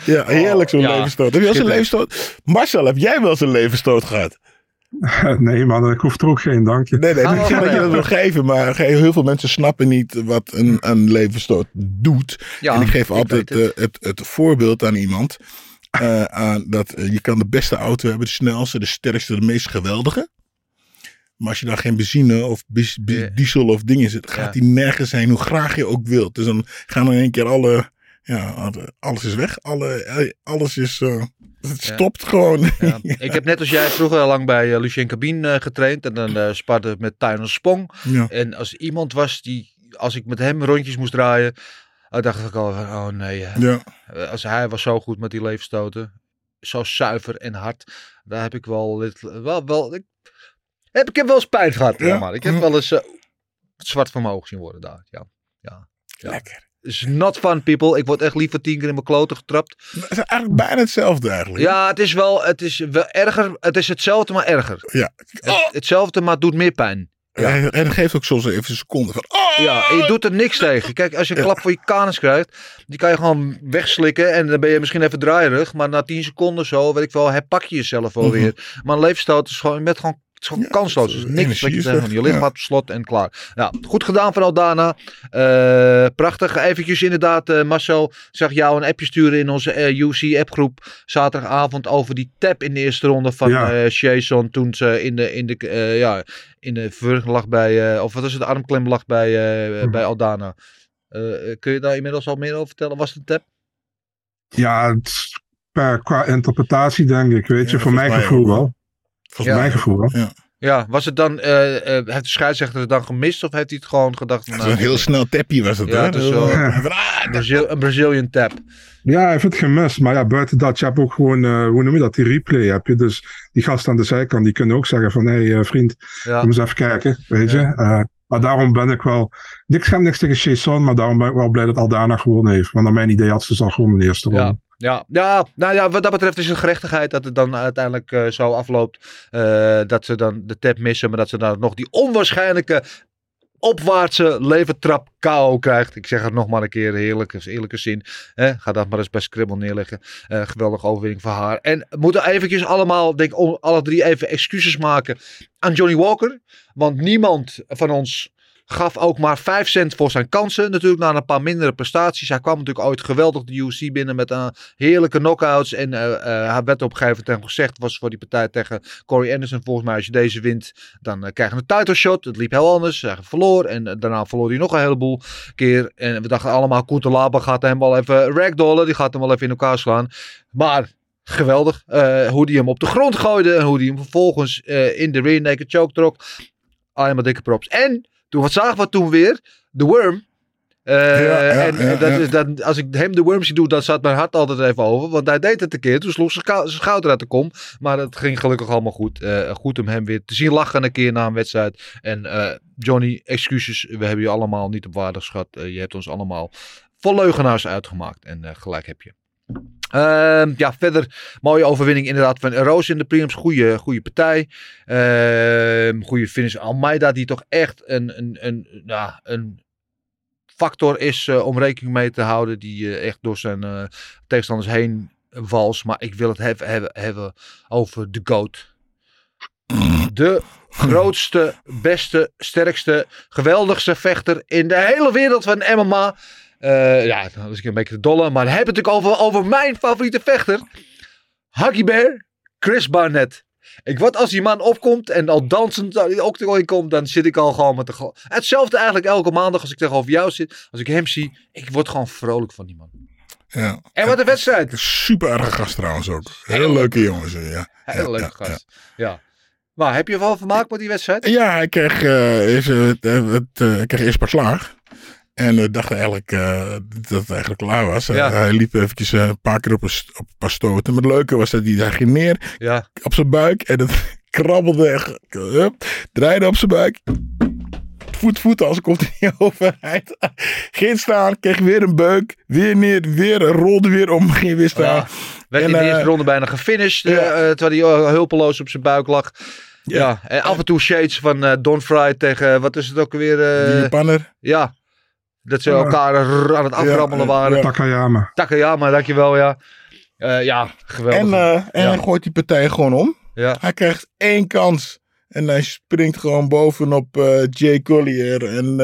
Ja, heerlijk zo'n Oh, ja. levensstoot. Heb je wel Schitterend. levensstoot? Marcel, heb jij wel een levensstoot gehad? *laughs* nee man, ik hoef er ook geen dankje. Nee, nee, Ah, niet wel, dat je dat wil geven, maar heel veel mensen snappen niet wat een, een levensstoot doet. Ja, en ik geef ik altijd het. eh, het, het voorbeeld aan iemand. eh, aan dat eh, je kan de beste auto hebben, de snelste, de sterkste, de meest geweldige. Maar als je daar geen benzine of diesel of dingen zit, gaat Ja. die nergens heen hoe graag je ook wilt. Dus dan gaan er in één keer alle, ja, alles is weg. Alle, eh, alles is, eh, het Ja. stopt gewoon. Ja. *laughs* Ik heb net als jij vroeger lang bij eh, Lucien Cabine eh, getraind. En dan eh sparte ik met Tyron Spong. En als iemand was die, als ik met hem rondjes moest draaien. eh, dacht ik al van, oh nee. Eh, Als hij was zo goed met die leefstoten. Zo zuiver en hard. Daar heb ik wel, dit- wel, wel ik, heb ik heb wel eens pijn gehad. Ja. Maar ik heb wel eens eh, zwart van mijn oog zien worden daar. Ja. Ja. Ja. Lekker. Is not fun, people. Ik word echt liever tien keer in mijn kloten getrapt. Het is eigenlijk bijna hetzelfde eigenlijk. Ja, het is wel, het is wel erger. Het is hetzelfde, maar erger. Ja. Het- hetzelfde, maar het doet meer pijn. Ja. En, en het geeft ook soms even een seconde van... Oh! Ja, en je doet er niks tegen. Kijk, als je een klap voor je kanus krijgt, die kan je gewoon wegslikken. En dan ben je misschien even draaierig. Maar na 10 seconden zo, weet ik wel, herpak je jezelf wel Mhm. Maar een leefstoot is gewoon, je bent gewoon, het is gewoon kansloos. Dus niks wat je weg. Je lichaam Ja. gaat op slot en klaar. Ja, goed gedaan van Aldana. Eh, prachtig. Eventjes inderdaad, eh, Marcel, zag jou een appje sturen in onze eh, UC appgroep zaterdagavond over die tap in de eerste ronde van Ja. eh Jason toen ze in de, in de, eh, ja, in de verwurging lag bij, eh, of wat is het, armklem lag bij, eh, Mhm. bij Aldana. Eh, eh, kun je daar inmiddels al meer over vertellen? Was het een tap? Ja, het is per, qua interpretatie denk ik, weet je. Ja, voor mijn gevoel wel. Volgens Ja. Voor mijn gevoel wel. Ja, was het dan, eh, eh, heeft de scheidsrechter het dan gemist of heeft hij het gewoon gedacht van... Zo'n nou, heel snel tappie was het, Ja, hè? het ah, Brazil, een Brazilian tap. Ja, hij heeft het gemist. Maar ja, buiten dat, je hebt ook gewoon, eh, hoe noem je dat, die replay heb je. Dus die gasten aan de zijkant, die kunnen ook zeggen van, hé hey, vriend, Ja. kom eens even kijken, weet je. Maar daarom ben ik wel, niks heb niks tegen Jason, maar daarom ben ik wel blij dat Aldana gewonnen heeft. Want naar mijn idee had ze ze al gewonnen in de eerste ronde. Ja, ja, ja, nou ja, wat dat betreft is het gerechtigheid dat het dan uiteindelijk eh, zo afloopt. eh, dat ze dan de tap missen, maar dat ze dan nog die onwaarschijnlijke opwaartse levertrap KO krijgt. Ik zeg het nog maar een keer, heerlijke, eerlijke zin. Ga dat maar eens bij Scribble neerleggen. Eh, geweldige overwinning voor haar. En moeten eventjes allemaal, denk alle drie even excuses maken aan Johnny Walker. Want niemand van ons gaf ook maar 5 cent voor zijn kansen. Natuurlijk na een paar mindere prestaties. Hij kwam natuurlijk ooit geweldig de UFC binnen met een heerlijke knockouts. En eh, eh, hij werd op een gegeven moment gezegd, was voor die partij tegen Corey Anderson. Volgens mij als je deze wint, dan eh, krijg je een title shot. Het liep heel anders. Hij verloor en eh, daarna verloor hij nog een heleboel keer. En we dachten allemaal, Koetelaba gaat hem wel even ragdollen. Die gaat hem wel even in elkaar slaan. Maar... Geweldig. eh, hoe die hem op de grond gooide. En hoe die hem vervolgens eh, in de rear naked choke trok. Allemaal dikke props. En toen wat zagen we toen weer? De worm. Eh, Ja, ja, en ja, dat is als ik hem de worm zie doen, dan staat mijn hart altijd even over. Want hij deed het een keer. Toen sloeg zijn schou- zijn schouder uit de kom. Maar het ging gelukkig allemaal goed. Eh, goed om hem weer te zien lachen een keer na een wedstrijd. En eh, Johnny, excuses. We hebben je allemaal niet op waarde geschat. Je hebt ons allemaal vol leugenaars uitgemaakt. En gelijk heb je. Ehm, ja, verder mooie overwinning inderdaad van Roos in de prelims. Goede, goede partij. Ehm goede finish. Almeida die toch echt een, een, een, ja, een factor is eh, om rekening mee te houden. Die eh, echt door zijn eh, tegenstanders heen vals. Maar ik wil het hebben, hebben, hebben over de GOAT. De grootste, beste, sterkste, geweldigste vechter in de hele wereld van MMA. Eh, ja, dan was ik een beetje te dolle. Maar dan heb ik het natuurlijk over, over mijn favoriete vechter. Huggy Bear, Chris Barnett. Ik wat als die man opkomt en al dansend uit die octagon komt, dan zit ik al gewoon met de... Hetzelfde eigenlijk elke maandag als ik tegenover jou zit. Als ik hem zie, ik word gewoon vrolijk van die man. Ja. En wat een wedstrijd. Super erge gast trouwens ook. Heel leuke jongens. Ja. Hele Ja, leuke ja, gast. Ja. Maar heb je wel vermaakt met die wedstrijd? Ja, hij kreeg, eh, eerst, het, eh, het, hij kreeg eerst pas slaag. En we dachten eigenlijk eh, dat het eigenlijk klaar was. Eh, Ja. hij liep eventjes eh, een paar keer op een, op een paar stoten. Maar het leuke was dat hij, hij ging neer Ja. op zijn buik. En het *laughs* krabbelde echt. Hup, draaide op zijn buik. Voet, voet, als komt hij niet *laughs* overheid. Ging staan, kreeg weer een beuk. Weer neer, weer rolde weer om, ging weer staan. Ja. Werd En, in de eh, eerste ronde bijna gefinished. eh, eh, terwijl hij eh, hulpeloos op zijn buik lag. Ja. En af en toe shades van eh, Don Fry tegen, wat is het ook weer? Eh Japaner. ja. Dat ze elkaar rrr aan het aframmelen waren. Takayama. Takayama, dankjewel, ja. Eh, ja, geweldig. En, eh, en Ja. hij gooit die partij gewoon om. ja. Hij krijgt één kans. En hij springt gewoon bovenop eh Jay Collier. En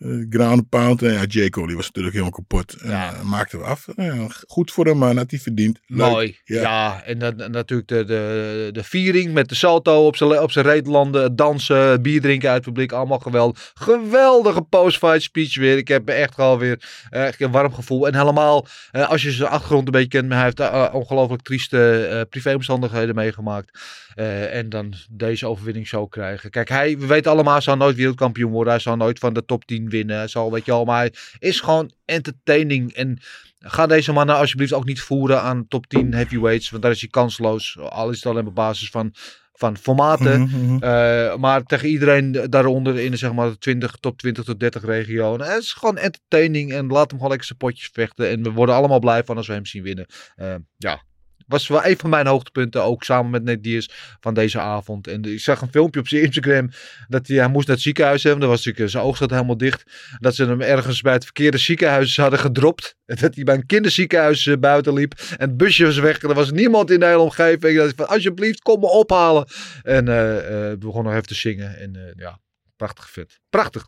eh, eh, ground pound. En ja, Jay Collier was natuurlijk helemaal kapot. Ja. eh, maakte we af. Ja, goed voor hem, man. Had hij verdiend. Leuk. Mooi. Ja, Ja. en dan, natuurlijk de, de, de viering met de salto op zijn, op zijn reet landen, dansen, bier drinken uit het publiek. Allemaal geweldig. Geweldige post-fight speech weer. Ik heb echt gewoon weer eh, echt een warm gevoel. En helemaal, eh, als je zijn achtergrond een beetje kent, maar hij heeft eh, ongelooflijk trieste eh privéomstandigheden meegemaakt. Eh, en dan deze overwinning zo krijgen. Kijk, hij, we weten allemaal, hij zal nooit wereldkampioen worden. Hij zal nooit van de top 10 winnen. Hij zal, weet je al, maar hij is gewoon entertaining. En Ga deze mannen alsjeblieft ook niet voeren aan top 10 heavyweights. Want daar is hij kansloos. Al is het alleen op basis van van formaten. Mhm, mhm. Eh, maar tegen iedereen daaronder in de zeg maar, de 20, top 20 tot 30 regionen. Het is gewoon entertaining en laat hem gewoon lekker zijn potjes vechten. En we worden allemaal blij van als we hem zien winnen. Eh, ja, was wel een van mijn hoogtepunten, ook samen met Ned Diaz van deze avond. En ik zag een filmpje op zijn Instagram dat hij, moest naar het ziekenhuis hebben. Dan was natuurlijk, zijn oog zat helemaal dicht. Dat ze hem ergens bij het verkeerde ziekenhuis hadden gedropt. En dat hij bij een kinderziekenhuis eh, buiten liep. En het busje was weg. Er was niemand in de hele omgeving. Dat van, alsjeblieft, kom me ophalen. En eh, eh, begon nog even te zingen. En ja, prachtig vet. Prachtig.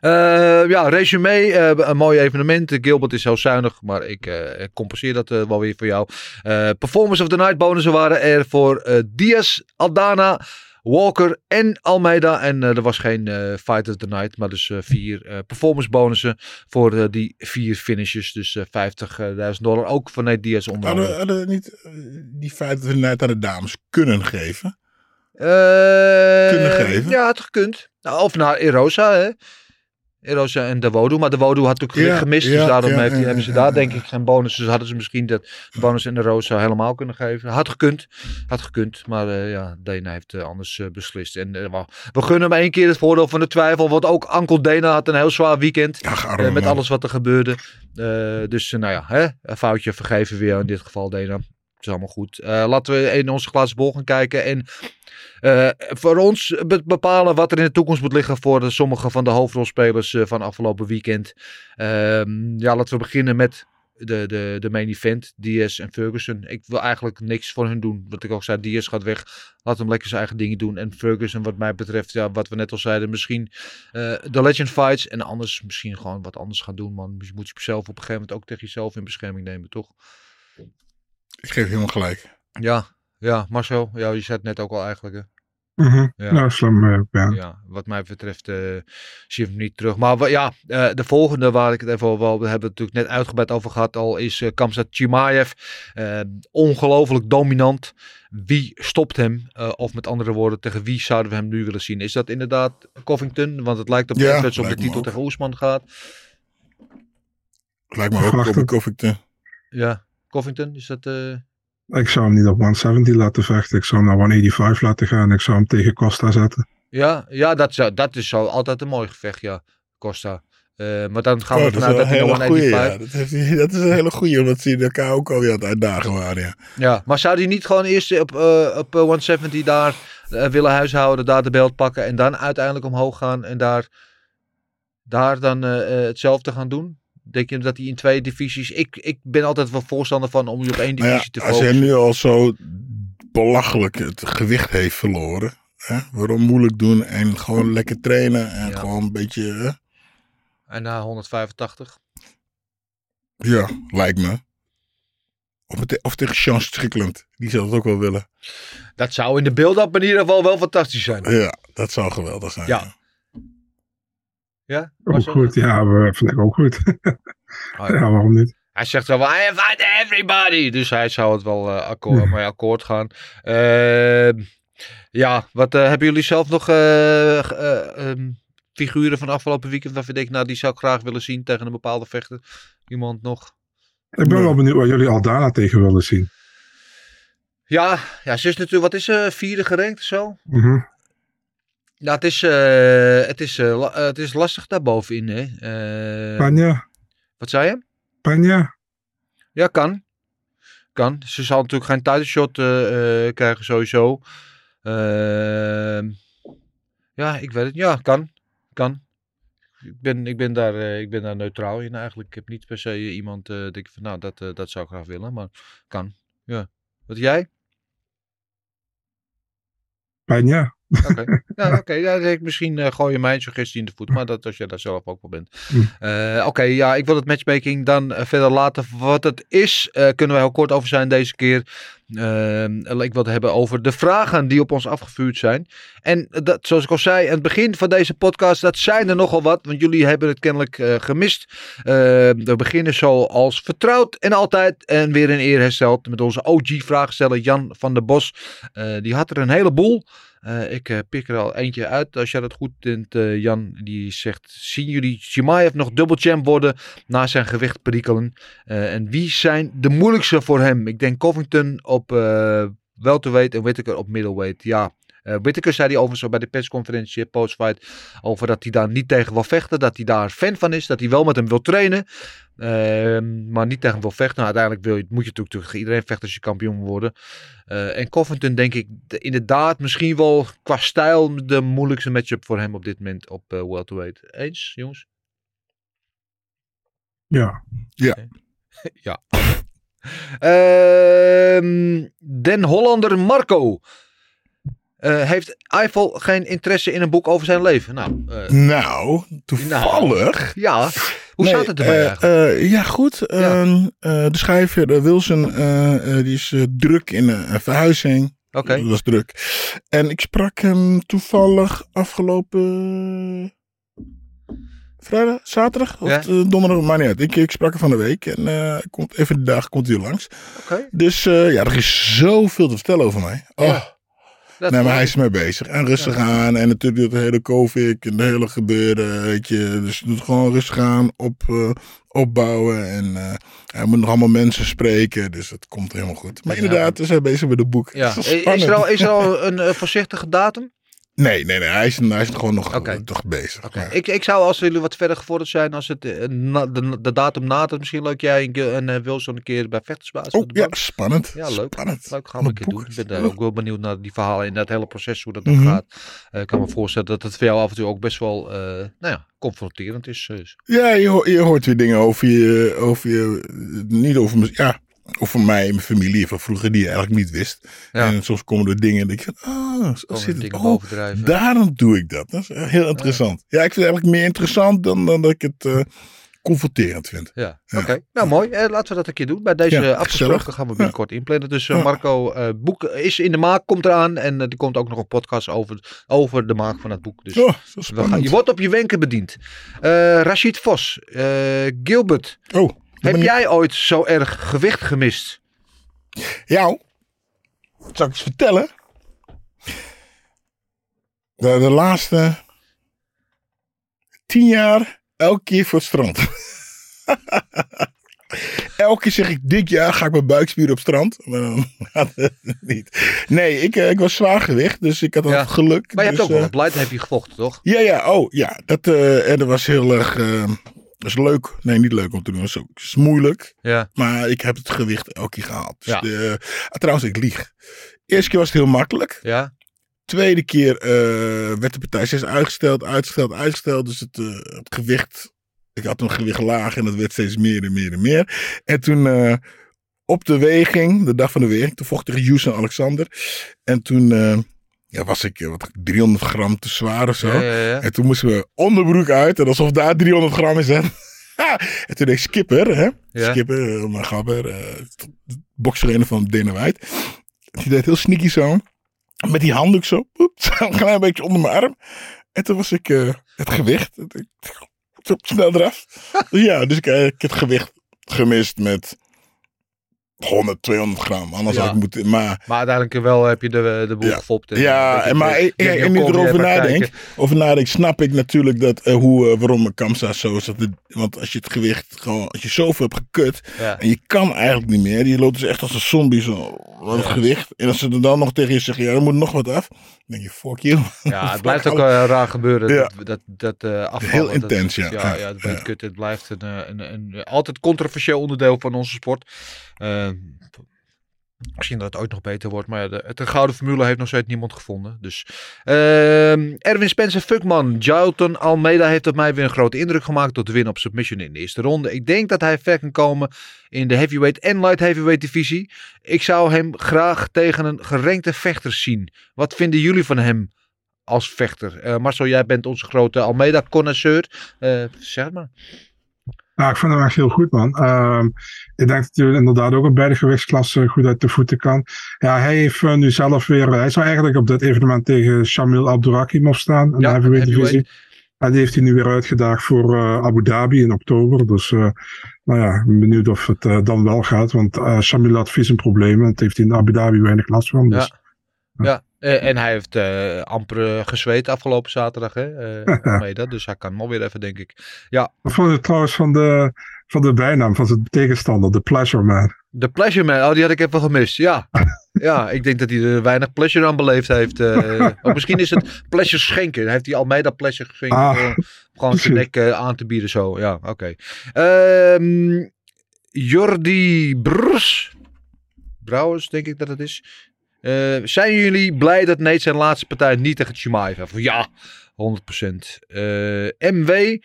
Eh, ja, resume. eh, een mooi evenement. Gilbert is zo zuinig, maar ik eh, compenseer dat wel weer voor jou. Performance of the Night bonussen waren er voor Diaz, Aldana, Walker en Almeida. En er was geen Fight of the Night, maar dus vier performance bonussen voor die vier finishes. Dus eh 50.000 dollar ook van Nate Diaz onder andere. hadden we niet die feit dat we net aan de dames kunnen geven? Kunnen geven? Ja, had gekund. Nou, of naar Erosa, hè. Erosa en de Wodu. Maar de Wodu had natuurlijk Ja, gemist. ja, dus daarom ja, heeft, ja, hebben ze daar denk ik geen bonus. Dus hadden ze misschien de bonus en de Rosa helemaal kunnen geven. Had gekund. Had gekund. Maar eh, ja, Dana heeft eh, anders eh, beslist. En eh, we gunnen hem één keer het voordeel van de twijfel. Want ook Ankel Dana had een heel zwaar weekend. Eh, met alles wat er gebeurde. Eh, dus eh, nou ja, hè, een foutje vergeven weer in dit geval Dana. Is allemaal goed. Eh, laten we in onze glazen bol gaan kijken. En eh, voor ons be- bepalen wat er in de toekomst moet liggen voor de, sommige van de hoofdrolspelers eh, van afgelopen weekend. Ehm, ja, laten we beginnen met de, de, de main event, Diaz en Ferguson. Ik wil eigenlijk niks voor hun doen. Wat ik ook zei, Diaz gaat weg. Laat hem lekker zijn eigen dingen doen. En Ferguson, wat mij betreft, ja, wat we net al zeiden, misschien de Legend Fights. En anders misschien gewoon wat anders gaan doen, man. Je moet jezelf op een gegeven moment ook tegen jezelf in bescherming nemen, toch? Ik geef helemaal gelijk. Ja, ja, Marcel, ja, je zei het net ook al eigenlijk, hè? Mhm. Ja. Nou, slim. eh, ja. Ja, wat mij betreft eh, zie je hem niet terug. Maar ja, eh, de volgende waar ik het even over wil, we hebben het natuurlijk net uitgebreid over gehad al, is eh Kamzat Chimaev. Eh, ongelooflijk dominant. Wie stopt hem? Eh, of met andere woorden, tegen wie zouden we hem nu willen zien? Is dat inderdaad Covington? Want het lijkt op Ja, dat ze op de titel ook. tegen Oesman gaat. Lijkt me ook Covington. Ja, Covington, is dat... eh, Ik zou hem niet op 170 laten vechten. Ik zou hem naar 185 laten gaan. Ik zou hem tegen Costa zetten. ja, ja dat, zou, dat is zo altijd een mooi gevecht, ja. Costa. Eh, maar dan gaan Oh, we dat is vanuit dat hij hele naar goeie, 185... ja. Dat, heeft, hij- dat is een hele goeie, omdat ze elkaar ook alweer aan het uitdagen waren, ja. Ja, maar zou hij niet gewoon eerst op, eh, op eh, 170 daar willen huishouden, daar de belt pakken en dan uiteindelijk omhoog gaan en daar, daar dan hetzelfde gaan doen? Denk je dat hij in twee divisies... Ik, ik ben altijd wel voorstander van om je op één ja, divisie te als hij focussen. nu al zo belachelijk het gewicht heeft verloren. Hè? Waarom moeilijk doen en gewoon lekker trainen en Ja. gewoon een beetje... Hè? En na 185. Ja, lijkt me. Of, het, of tegen Sean Strickland. Die zou het ook wel willen. Dat zou in de beeld-up in ieder geval wel fantastisch zijn. Ja, dat zou geweldig zijn. Ja. Ja? Ook Marcel? goed. Ja, ik ook goed. Oh, ja, *laughs* waarom niet? Hij zegt zo van, I invite everybody. Dus hij zou het wel eh, akkoord, mee akkoord gaan. Ehm, ja, wat eh, hebben jullie zelf nog eh, eh, ehm, figuren van afgelopen weekend waarvan je denkt, nou die zou ik graag willen zien tegen een bepaalde vechter? Iemand nog? Ik ben wel benieuwd wat jullie Aldana tegen willen zien. Ja, ja ze is natuurlijk, wat is ze, vierde gerankt of zo? Mhm. Nou, het is, eh, het is, eh, eh, het is lastig daarbovenin, hè. Eh, Panja? wat zei je? Panja? Ja, kan. Kan. Ze zal natuurlijk geen title shot eh, krijgen sowieso. Ehm, ja, ik weet het. Ja, kan. Kan. Ik ben, ik ben, daar, ik ben daar neutraal in eigenlijk. Ik heb niet per se iemand denk ik van nou, dat, dat zou ik graag willen. Maar kan. Ja. Wat jij? Panja? *laughs* Oké. ja, ik misschien eh, gooi je mijn suggestie in de voet. Maar dat als jij daar zelf ook wel bent. Hm. Eh, oké, ja, ik wil het matchmaking dan eh, verder laten. Wat het is, kunnen wij heel kort over zijn deze keer. Ehm, ik wil het hebben over de vragen die op ons afgevuurd zijn. En dat, zoals ik al zei aan het begin van deze podcast, dat zijn er nogal wat. Want jullie hebben het kennelijk gemist. Eh, we beginnen zoals vertrouwd en altijd. En weer een eer hersteld met onze OG-vraagsteller Jan van der Bos. Die had er een heleboel. Eh, ik eh, pik er al eentje uit. Als jij dat goed vindt, eh, Jan, die zegt: Zien jullie Chimaev nog dubbelchamp worden na zijn gewicht perikelen? En wie zijn de moeilijkste voor hem? Ik denk Covington op welterweight en Whittaker op middleweight. Ja, eh Whittaker zei hij overigens bij de persconferentie eh, postfight over dat hij daar niet tegen wil vechten. Dat hij daar fan van is, dat hij wel met hem wil trainen. Ehm, maar niet tegen hem wil vechten. Nou, uiteindelijk wil je, moet je natuurlijk tegen iedereen vechten als je kampioen wil worden. Eh, en Covington denk ik de- inderdaad misschien wel qua stijl de moeilijkste matchup voor hem op dit moment op eh welterweight. Eens, jongens? Ja. ja. *laughs* Ehm, Den Hollander Marco. Eh, heeft Eiffel geen interesse in een boek over zijn leven? Nou, eh, Nou, toevallig. ja. Hoe Nee, staat het erbij eh, ja, goed. Ehm, eh, de schrijver Wilson, die is druk in een verhuizing. Oké. Dat was druk. En ik sprak hem toevallig afgelopen vrijdag, zaterdag of Ja. donderdag, maar niet uit. Ik, ik sprak hem van de week en komt, even de dag komt hij langs. Oké. Dus ja, er is zoveel te vertellen over mij. Oh. Ja. Dat nee, maar hij is ermee bezig. En rustig aan. En natuurlijk het hele COVID en de hele gebeuren, weet je. Dus doet gewoon rustig aan, op, eh, opbouwen. En eh, hij moet nog allemaal mensen spreken. Dus het komt helemaal goed. Maar inderdaad, we zijn bezig met de boek. Ja. Het Is, er al, is er al een eh, voorzichtige datum? Nee, nee, nee. Hij is, hij is gewoon nog, Oké. toch bezig. Oké. Ik, ik zou als jullie wat verder gevorderd zijn, als het eh, na- de, de datum nadert, misschien leuk jij en, en eh, Wilson een keer bij Vechtersbaas. Oh, ja, spannend. Ja, leuk. Spannend. Leuk, gaan we een keer doen. Ik ben daar ook wel benieuwd naar die verhalen en dat hele proces, hoe dat dan Mhm. gaat. Eh, ik kan me voorstellen dat het voor jou af en toe ook best wel, eh, nou ja, confronterend is. eh. Ja, je, ho- je hoort weer dingen over je, over je, eh, niet over, mez- ja, over mij en mijn familie van vroeger die je eigenlijk niet wist. Ja. En soms komen er dingen en ik van, ah, Komen zit het. Oh, daarom doe ik dat. Dat is heel interessant. Ja, ik vind het eigenlijk meer interessant dan, dan dat ik het eh, confronterend vind. Ja, Ja. oké. Nou, mooi. Eh, laten we dat een keer doen. Bij deze eh, afgesproken gaan we binnenkort inplannen. Dus eh. Marco, eh boek is in de maak, komt eraan. En eh, er komt ook nog een podcast over, over de maak van het boek. Dus Oh, we gaan, je wordt op je wenken bediend. Eh Rashid Vos, eh, Gilbert, Oh, heb jij ooit zo erg gewicht gemist? jou? Zal ik eens vertellen? De, de laatste tien jaar elke keer voor het strand. *laughs* elke keer zeg ik, dit jaar ga ik mijn buikspieren op strand. Maar dan *laughs* gaat het niet. Nee, ik, eh, ik was zwaar gewicht, dus ik had Ja. het geluk. Maar je hebt dus, ook wel eh, heb je gevochten, toch? Ja, ja, oh ja. Dat, eh, en dat was heel erg. eh, dat is leuk. Nee, niet leuk om te doen. Dat is, ook, is moeilijk. Ja. Maar ik heb het gewicht elke keer gehaald. Dus Ja. de, ah, trouwens, ik lieg. Eerste keer was het heel makkelijk. Ja? Tweede keer eh, werd de partij steeds uitgesteld, uitgesteld, uitgesteld. Dus het, eh, het gewicht. Ik had een gewicht laag en dat werd steeds meer en meer en meer. En toen eh, op de weging, de dag van de weging, toen vocht tegen Houston Alexander. En toen eh, ja, was ik eh, wat, 300 gram te zwaar of zo. Ja, ja, ja. En toen moesten we onderbroek uit. En alsof daar 300 gram is. *laughs* Hè? en toen deed ik Skipper. Hè? Skipper, eh, mijn gabber. bokstrainer van Dana White. Die deed heel sneaky zo. Met die handdoek zo. Poep, *laughs* een klein beetje onder mijn arm. En toen was ik eh, het gewicht. Snel eraf. *laughs* Ja, dus ik, ik heb het gewicht gemist met 100, 200 gram. Anders Ja. had ik moeten. Maar Maar uiteindelijk wel heb je de, de boel Ja. gefopt. en- ja, en maar ik, kon erover nadenk, over nadenk, snap ik natuurlijk dat, eh, hoe, eh, waarom Kamsa zo is. Dat het- want als je het gewicht gewoon, als je zoveel hebt gekut Ja. en je kan eigenlijk niet meer, je loopt dus echt als een zombie zo, wat het gewicht. En als ze er dan nog tegen je zeggen, ja, er moet nog wat af, dan denk je, fuck you. Ja, *laughs* het blijft ook eh, raar gebeuren. Dat, dat, dat eh, afvallen. Heel intens, ja. Ja, het, blijft kut. het blijft een, eh, een, een, een altijd controversieel onderdeel van onze sport. Eh, misschien dat het ooit nog beter wordt, maar de, een gouden formule heeft nog steeds niemand gevonden. Dus ehm, Erwin Spencer Fuckman, Jolton Almeida heeft op mij weer een grote indruk gemaakt door de win op submission in de eerste ronde. Ik denk dat hij ver kan komen in de heavyweight en light heavyweight divisie. Ik zou hem graag tegen een gerenkte vechter zien. Wat vinden jullie van hem als vechter? Eh, Marcel, jij bent onze grote Almeida-connoisseur. Eh, zeg maar. Nou, ik vind hem echt heel goed, man. Ehm, ik denk dat hij inderdaad ook in beide gewichtsklassen goed uit de voeten kan. Ja, hij heeft eh, nu zelf weer... Hij zou eigenlijk op dit evenement tegen Shamil Abdurakim opstaan. In Ja, de heavyweight heavyweight. divisie. En die heeft hij nu weer uitgedaagd voor eh, Abu Dhabi in oktober. Dus eh, nou ja, ik ben benieuwd of het dan wel gaat. Want Shamil had visumproblemen. Het heeft hij in Abu Dhabi weinig last van. Dus. Ja. Ja, eh, en hij heeft eh, amper eh, gezweet afgelopen zaterdag, hè, *laughs* Almeida. Dus hij kan nog weer even, denk ik. Ja, Wat vond je trouwens van de, van de bijnaam van zijn tegenstander, de Pleasure Man? de Pleasure Man, oh, die had ik even gemist. Ja, Ja, ik denk dat hij er weinig pleasure aan beleefd heeft. of misschien is het pleasure schenken. Hij heeft hij Almeida pleasure geschenkt. Ah. voor gewoon zijn nek aan te bieden zo. Ja, oké. Ehm, Jordi Brus. Brouwers, denk ik dat het is. Eh, zijn jullie blij dat Nate zijn laatste partij niet tegen Chimaev heeft? Ja, 100%. Eh, MW.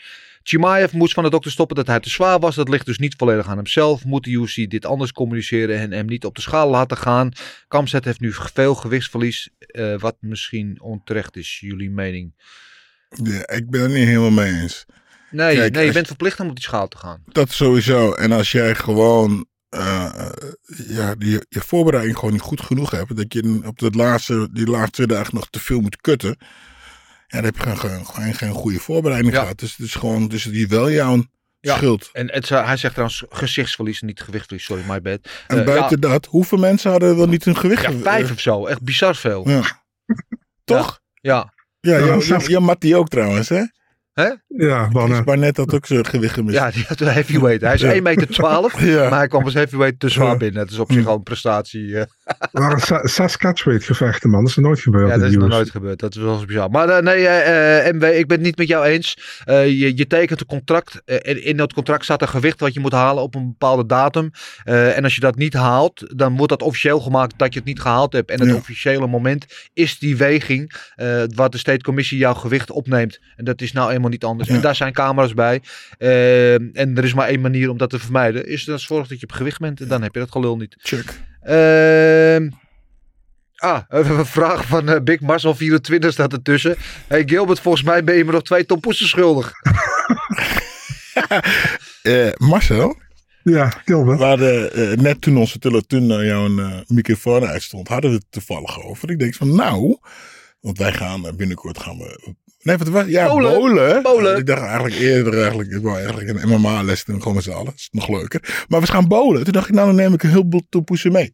Chimaev moest van de dokter stoppen dat hij te zwaar was. Dat ligt dus niet volledig aan hemzelf. Moet de UFC dit anders communiceren en hem niet op de schaal laten gaan? Kamzet heeft nu veel gewichtsverlies, eh, wat misschien onterecht is. Jullie mening? Ja, ik ben het niet helemaal mee eens. Nee, Kijk, nee je bent verplicht om op die schaal te gaan. Dat sowieso. En als jij gewoon eh, eh, ja, die, je voorbereiding gewoon niet goed genoeg hebt. Dat je op de laatste, die laatste twee dagen nog te veel moet kutten. Ja, dan heb je gewoon, gewoon geen goede voorbereiding Ja. gehad. Dus het is gewoon, dus die wel jouw Ja. schuld. En het, hij zegt trouwens gezichtsverlies, niet gewichtverlies. Sorry, my bad. En Eh, buiten dat, hoeveel mensen hadden wel niet hun gewicht? ja, vijf of zo. Echt bizar veel. Ja. *laughs* Toch? Ja. Ja, ja, Ja, ja, zelfs- ja, Mattie ook trouwens, hè? Ja, mannen. Barnett had ook zijn gewicht gemist. Ja, die had een heavyweight. Hij is Ja. 1,12 meter, *laughs* Ja. maar hij kwam als heavyweight te zwaar Ja. binnen. Het is op zich al een prestatie. Waren Sa- catchweight gevechten, man. Dat is nooit gebeurd. ja, dat is nog nooit gebeurd. Dat is wel speciaal. Maar eh, nee, eh, eh, MW, ik ben het niet met jou eens. Je, je tekent een contract. en in dat contract staat een gewicht wat je moet halen op een bepaalde datum. En als je dat niet haalt, dan wordt dat officieel gemaakt dat je het niet gehaald hebt. En het Ja. officiële moment is die weging wat de State Commissie jouw gewicht opneemt. En dat is nou eenmaal niet anders. Ja. En daar zijn camera's bij. En er is maar één manier om dat te vermijden. Is dat zorg dat je op gewicht bent. En dan heb je dat gelul niet. Check. Ehm ah, even een vraag van eh, Big Marcel 24 staat ertussen. Hey Gilbert, volgens mij ben je me nog twee tompoesen schuldig. *laughs* Eh, Marcel, Ja, Gilbert. we hadden eh, net toen onze telefoon naar jouw microfoon uitstond, hadden we het toevallig over. Ik denk van nou, want wij gaan eh, binnenkort gaan we... Nee, wat was Ja. Bowlen. Ik dacht eigenlijk eerder eigenlijk, ik wou eigenlijk een MMA-les doen, gewoon met z'n allen. Dat is nog leuker. Maar we gaan bowlen. Toen dacht ik, nou dan neem ik een heleboel toepoesen mee.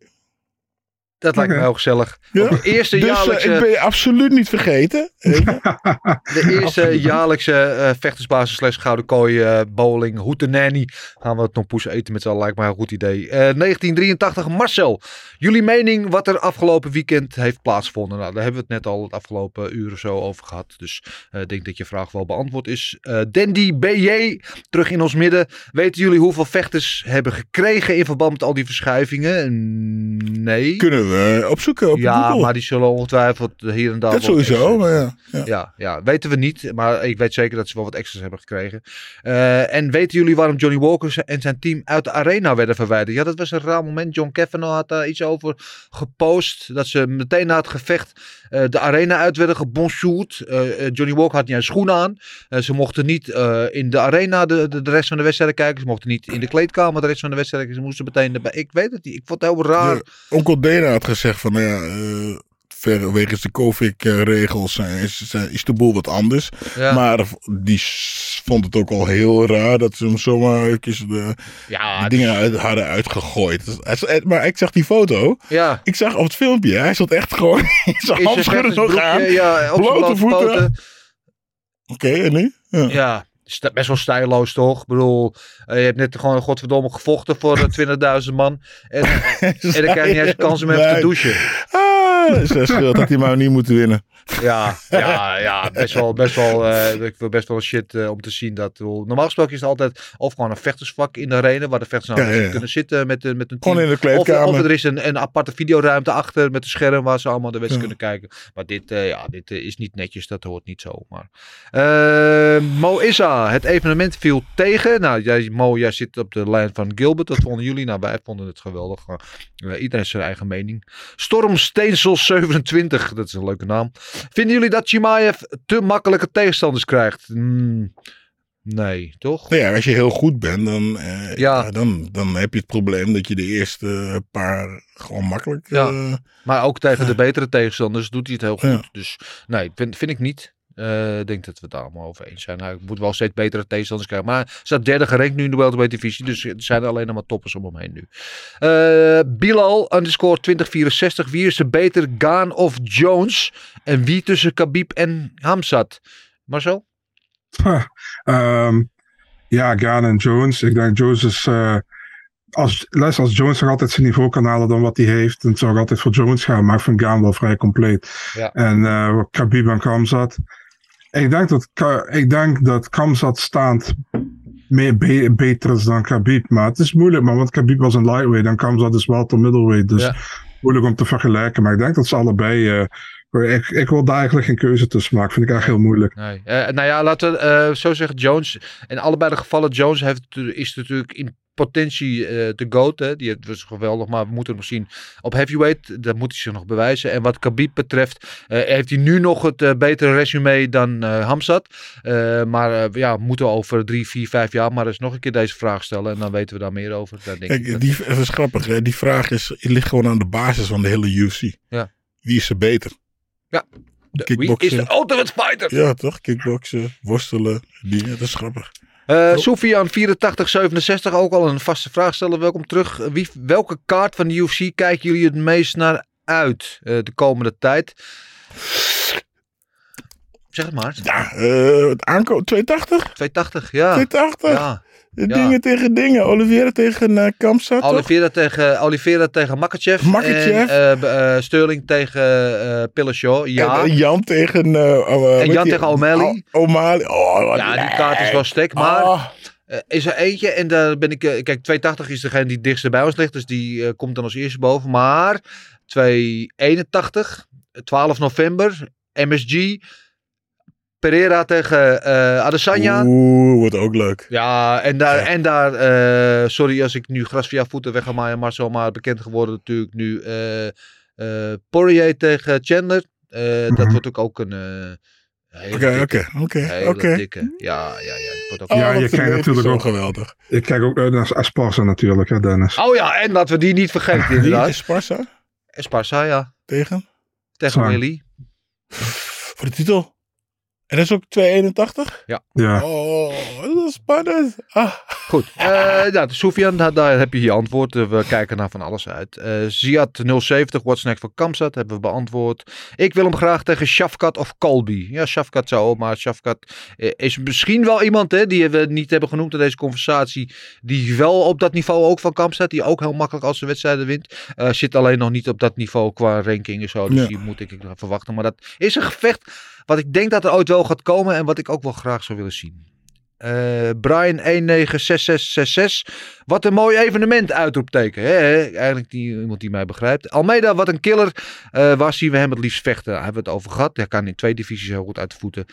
Dat lijkt me heel gezellig. Ja. De eerste Dus eh, jaarlijkse, ik ben je absoluut niet vergeten. *laughs* De eerste jaarlijkse eh, vechtersbasis slash gouden kooi eh, bowling hoetenanny gaan we tompoesen eten met z'n allen. Lijkt me een goed idee. Eh, 1983, Marcel. Jullie mening wat er afgelopen weekend heeft plaatsgevonden? Nou, daar hebben we het net al het afgelopen uur of zo over gehad. Dus eh, ik denk dat je vraag wel beantwoord is. Eh Dandy BJ, terug in ons midden. Weten jullie hoeveel vechters hebben gekregen in verband met al die verschuivingen? Nee. Kunnen we opzoeken op Ja, Google. maar die zullen ongetwijfeld hier en daar. dat sowieso. Maar ja, ja. Ja, ja, weten we niet. Maar ik weet zeker dat ze wel wat extra's hebben gekregen. Eh, en weten jullie waarom Johnny Walker en zijn team uit de arena werden verwijderd? Ja, dat was een raar moment. John Kavanaugh had daar iets over gepost. Dat ze meteen na het gevecht eh, de arena uit werden gebonsjoerd. Eh, eh, Johnny Walker had niet een schoen aan. Ze mochten niet in de arena de, de, de rest van de wedstrijd kijken. Ze mochten niet in de kleedkamer de rest van de wedstrijd kijken. Ze moesten meteen erbij. Ik weet het niet. Ik vond het heel raar. De- Onkel Dana had gezegd van, nou ja, wegens de COVID-regels zijn- is, zijn- is de boel wat anders. Ja. Maar die vond het ook al heel raar dat ze hem zomaar eventjes de, ja, die dingen uit, hadden uitgegooid. Maar ik zag die foto. ja. Ik zag op het filmpje, hij zat echt gewoon *laughs* in zijn handschoenen nog vechtersbroekje, aan. Ja, Blote voeten. Oké, en nu? Ja. Ja, best wel stijloos toch? Ik bedoel, eh, je hebt net gewoon godverdomme gevochten voor eh, *laughs* 20.000 man. En, en dan *laughs* krijg je niet eens een kans om even te douchen. Ah, dat scheelt dat hij maar niet moet winnen. Ja, ja, ja best wel, best wel, eh, ik wil best wel shit eh, om te zien. Dat, normaal gesproken is het altijd of gewoon een vechtersvak in de arena, waar de vechters nou Ja, ja, ja. kunnen zitten met, de, met een Gewoon team. in de Of, kleedkamer. of er is een, een aparte videoruimte achter met een scherm waar ze allemaal de wedstrijd Ja. kunnen kijken. Maar dit, eh, ja, dit eh, is niet netjes, dat hoort niet zo. Maar. Eh, Mo Issa, het evenement viel tegen. Nou, jij, Mo, jij zit op de lijn van Gilbert. Dat vonden jullie. Nou, wij vonden het geweldig. Eh, iedereen heeft zijn eigen mening. Storm Steensel 27, dat is een leuke naam. Vinden jullie dat Chimaev te makkelijke tegenstanders krijgt? Hmm, nee, toch? Nou ja, als je heel goed bent, dan, eh, Ja. ja, dan, dan heb je het probleem dat je de eerste paar gewoon makkelijk... Ja. eh, Maar ook tegen de betere tegenstanders doet hij het heel goed. Dus nee, vind, vind ik niet. Eh, Ik denk dat we het daar allemaal over eens zijn. Hij moet wel steeds betere tegenstanders krijgen. Maar hij staat derde gerankt nu in de welterweight divisie. Dus er zijn er alleen nog maar toppers om hem heen nu. Eh, Bilal underscore 2064. Wie is er beter, Gaan of Jones? En wie tussen Khabib en Hamzat? Marcel? Ehm, ja, Gaan en Jones. Ik denk Jones is eh, als, luister, als Jones nog altijd zijn niveau kan halen dan wat hij heeft, dan zou ik altijd voor Jones gaan. Maar ik vind Gaan wel vrij compleet. Ja. En Khabib en Kamzat. Ik denk dat, ik denk dat Kamzat staand meer be- beter is dan Khabib. Maar het is moeilijk, man, want Khabib was een lightweight en Kamzat is wel tot middleweight. Dus Ja. moeilijk om te vergelijken. Maar ik denk dat ze allebei... eh, ik, ik wil daar eigenlijk geen keuze tussen maken. Vind ik echt heel moeilijk. Nee. Eh, nou ja, laten we eh, zo zeggen. Jones. In allebei de gevallen, Jones heeft, is natuurlijk in potentie eh de GOAT. Hè. Die was geweldig, maar we moeten nog zien. Op heavyweight, dat moet hij zich nog bewijzen. En wat Khabib betreft, eh, heeft hij nu nog het eh, betere resume dan Hamzat. Maar ja, we moeten over drie, vier, vijf jaar maar eens nog een keer deze vraag stellen. En dan weten we daar meer over. Daar denk ik. Die, dat is grappig. Hè? Die vraag is, die ligt gewoon aan de basis van de hele UFC. Ja. Wie is er beter? Ja. De- Wie is de ultimate fighter? Ja, toch? Kickboksen, worstelen, dingen. Dat is grappig. Eh Sofian 8467, ook al een vaste vraag stellen. Welkom terug. Wie, welke kaart van de UFC kijken jullie het meest naar uit eh, de komende tijd? Zeg het maar. Ja, eh het aankomen 280? 280, ja. 280? ja. Ja. Dingen tegen dingen. Oliveira tegen eh Kamsat, toch? Oliveira tegen, Oliveira tegen Makachev. Makachev. En eh, eh, Sterling tegen eh Pillashaw. Ja. En, Jan tegen... eh, oh, eh, En Jan tegen O'Malley. O- O'Malley. Oh, ja, die kaart is wel stek. Maar Oh. Eh, is er eentje en daar ben ik. eh, kijk, 280 is degene die dichtst bij ons ligt. Dus die eh, komt dan als eerste boven. Maar 281, 12 november, MSG. Pereira tegen eh Adesanya. Oeh, wordt ook leuk. Ja, en daar, en daar eh, sorry als ik nu gras via voeten weg ga maaien, Marcel, maar bekend geworden natuurlijk nu eh eh Poirier tegen Chandler. Eh, Dat Mhm. wordt ook, ook een eh, hele Oké, dikke. oké, oké, hele oké. dikke. Ja, ja, ja. Dat wordt ook Oh, Ja, dat je vind ik kijkt natuurlijk zo ook- geweldig. Ik kijk ook uit naar Esparza natuurlijk, hè Dennis. Oh ja, en laten we die niet vergeten Wie inderdaad. is Sparsa Esparza, ja. tegen? Tegen. Willy. Voor de titel. En dat is ook 281? Ja. Oh, dat is spannend. Ah. Goed. eh *laughs* nou, Sofian, daar, daar heb je je antwoord. Eh, we kijken naar van alles uit. Eh Ziad 070, what's next voor Kamsat, hebben we beantwoord. Ik wil hem graag tegen Shafkat of Colby. Ja, Shafkat zou ook, maar Shafkat eh, is misschien wel iemand hè, die we niet hebben genoemd in deze conversatie. Die wel op dat niveau ook van Kamsat, die ook heel makkelijk als zijn wedstrijden wint. Eh, zit alleen nog niet op dat niveau qua ranking en zo. Dus Ja. die moet ik nog verwachten. Maar dat is een gevecht wat ik denk dat er ooit wel gaat komen en wat ik ook wel graag zou willen zien. Eh Brian 196666. Wat een mooi evenement, uitroepteken. Eigenlijk die, iemand die mij begrijpt. Almeida, wat een killer. Eh, waar zien we hem het liefst vechten? Daar hebben we het over gehad. Hij kan in twee divisies heel goed uit de voeten.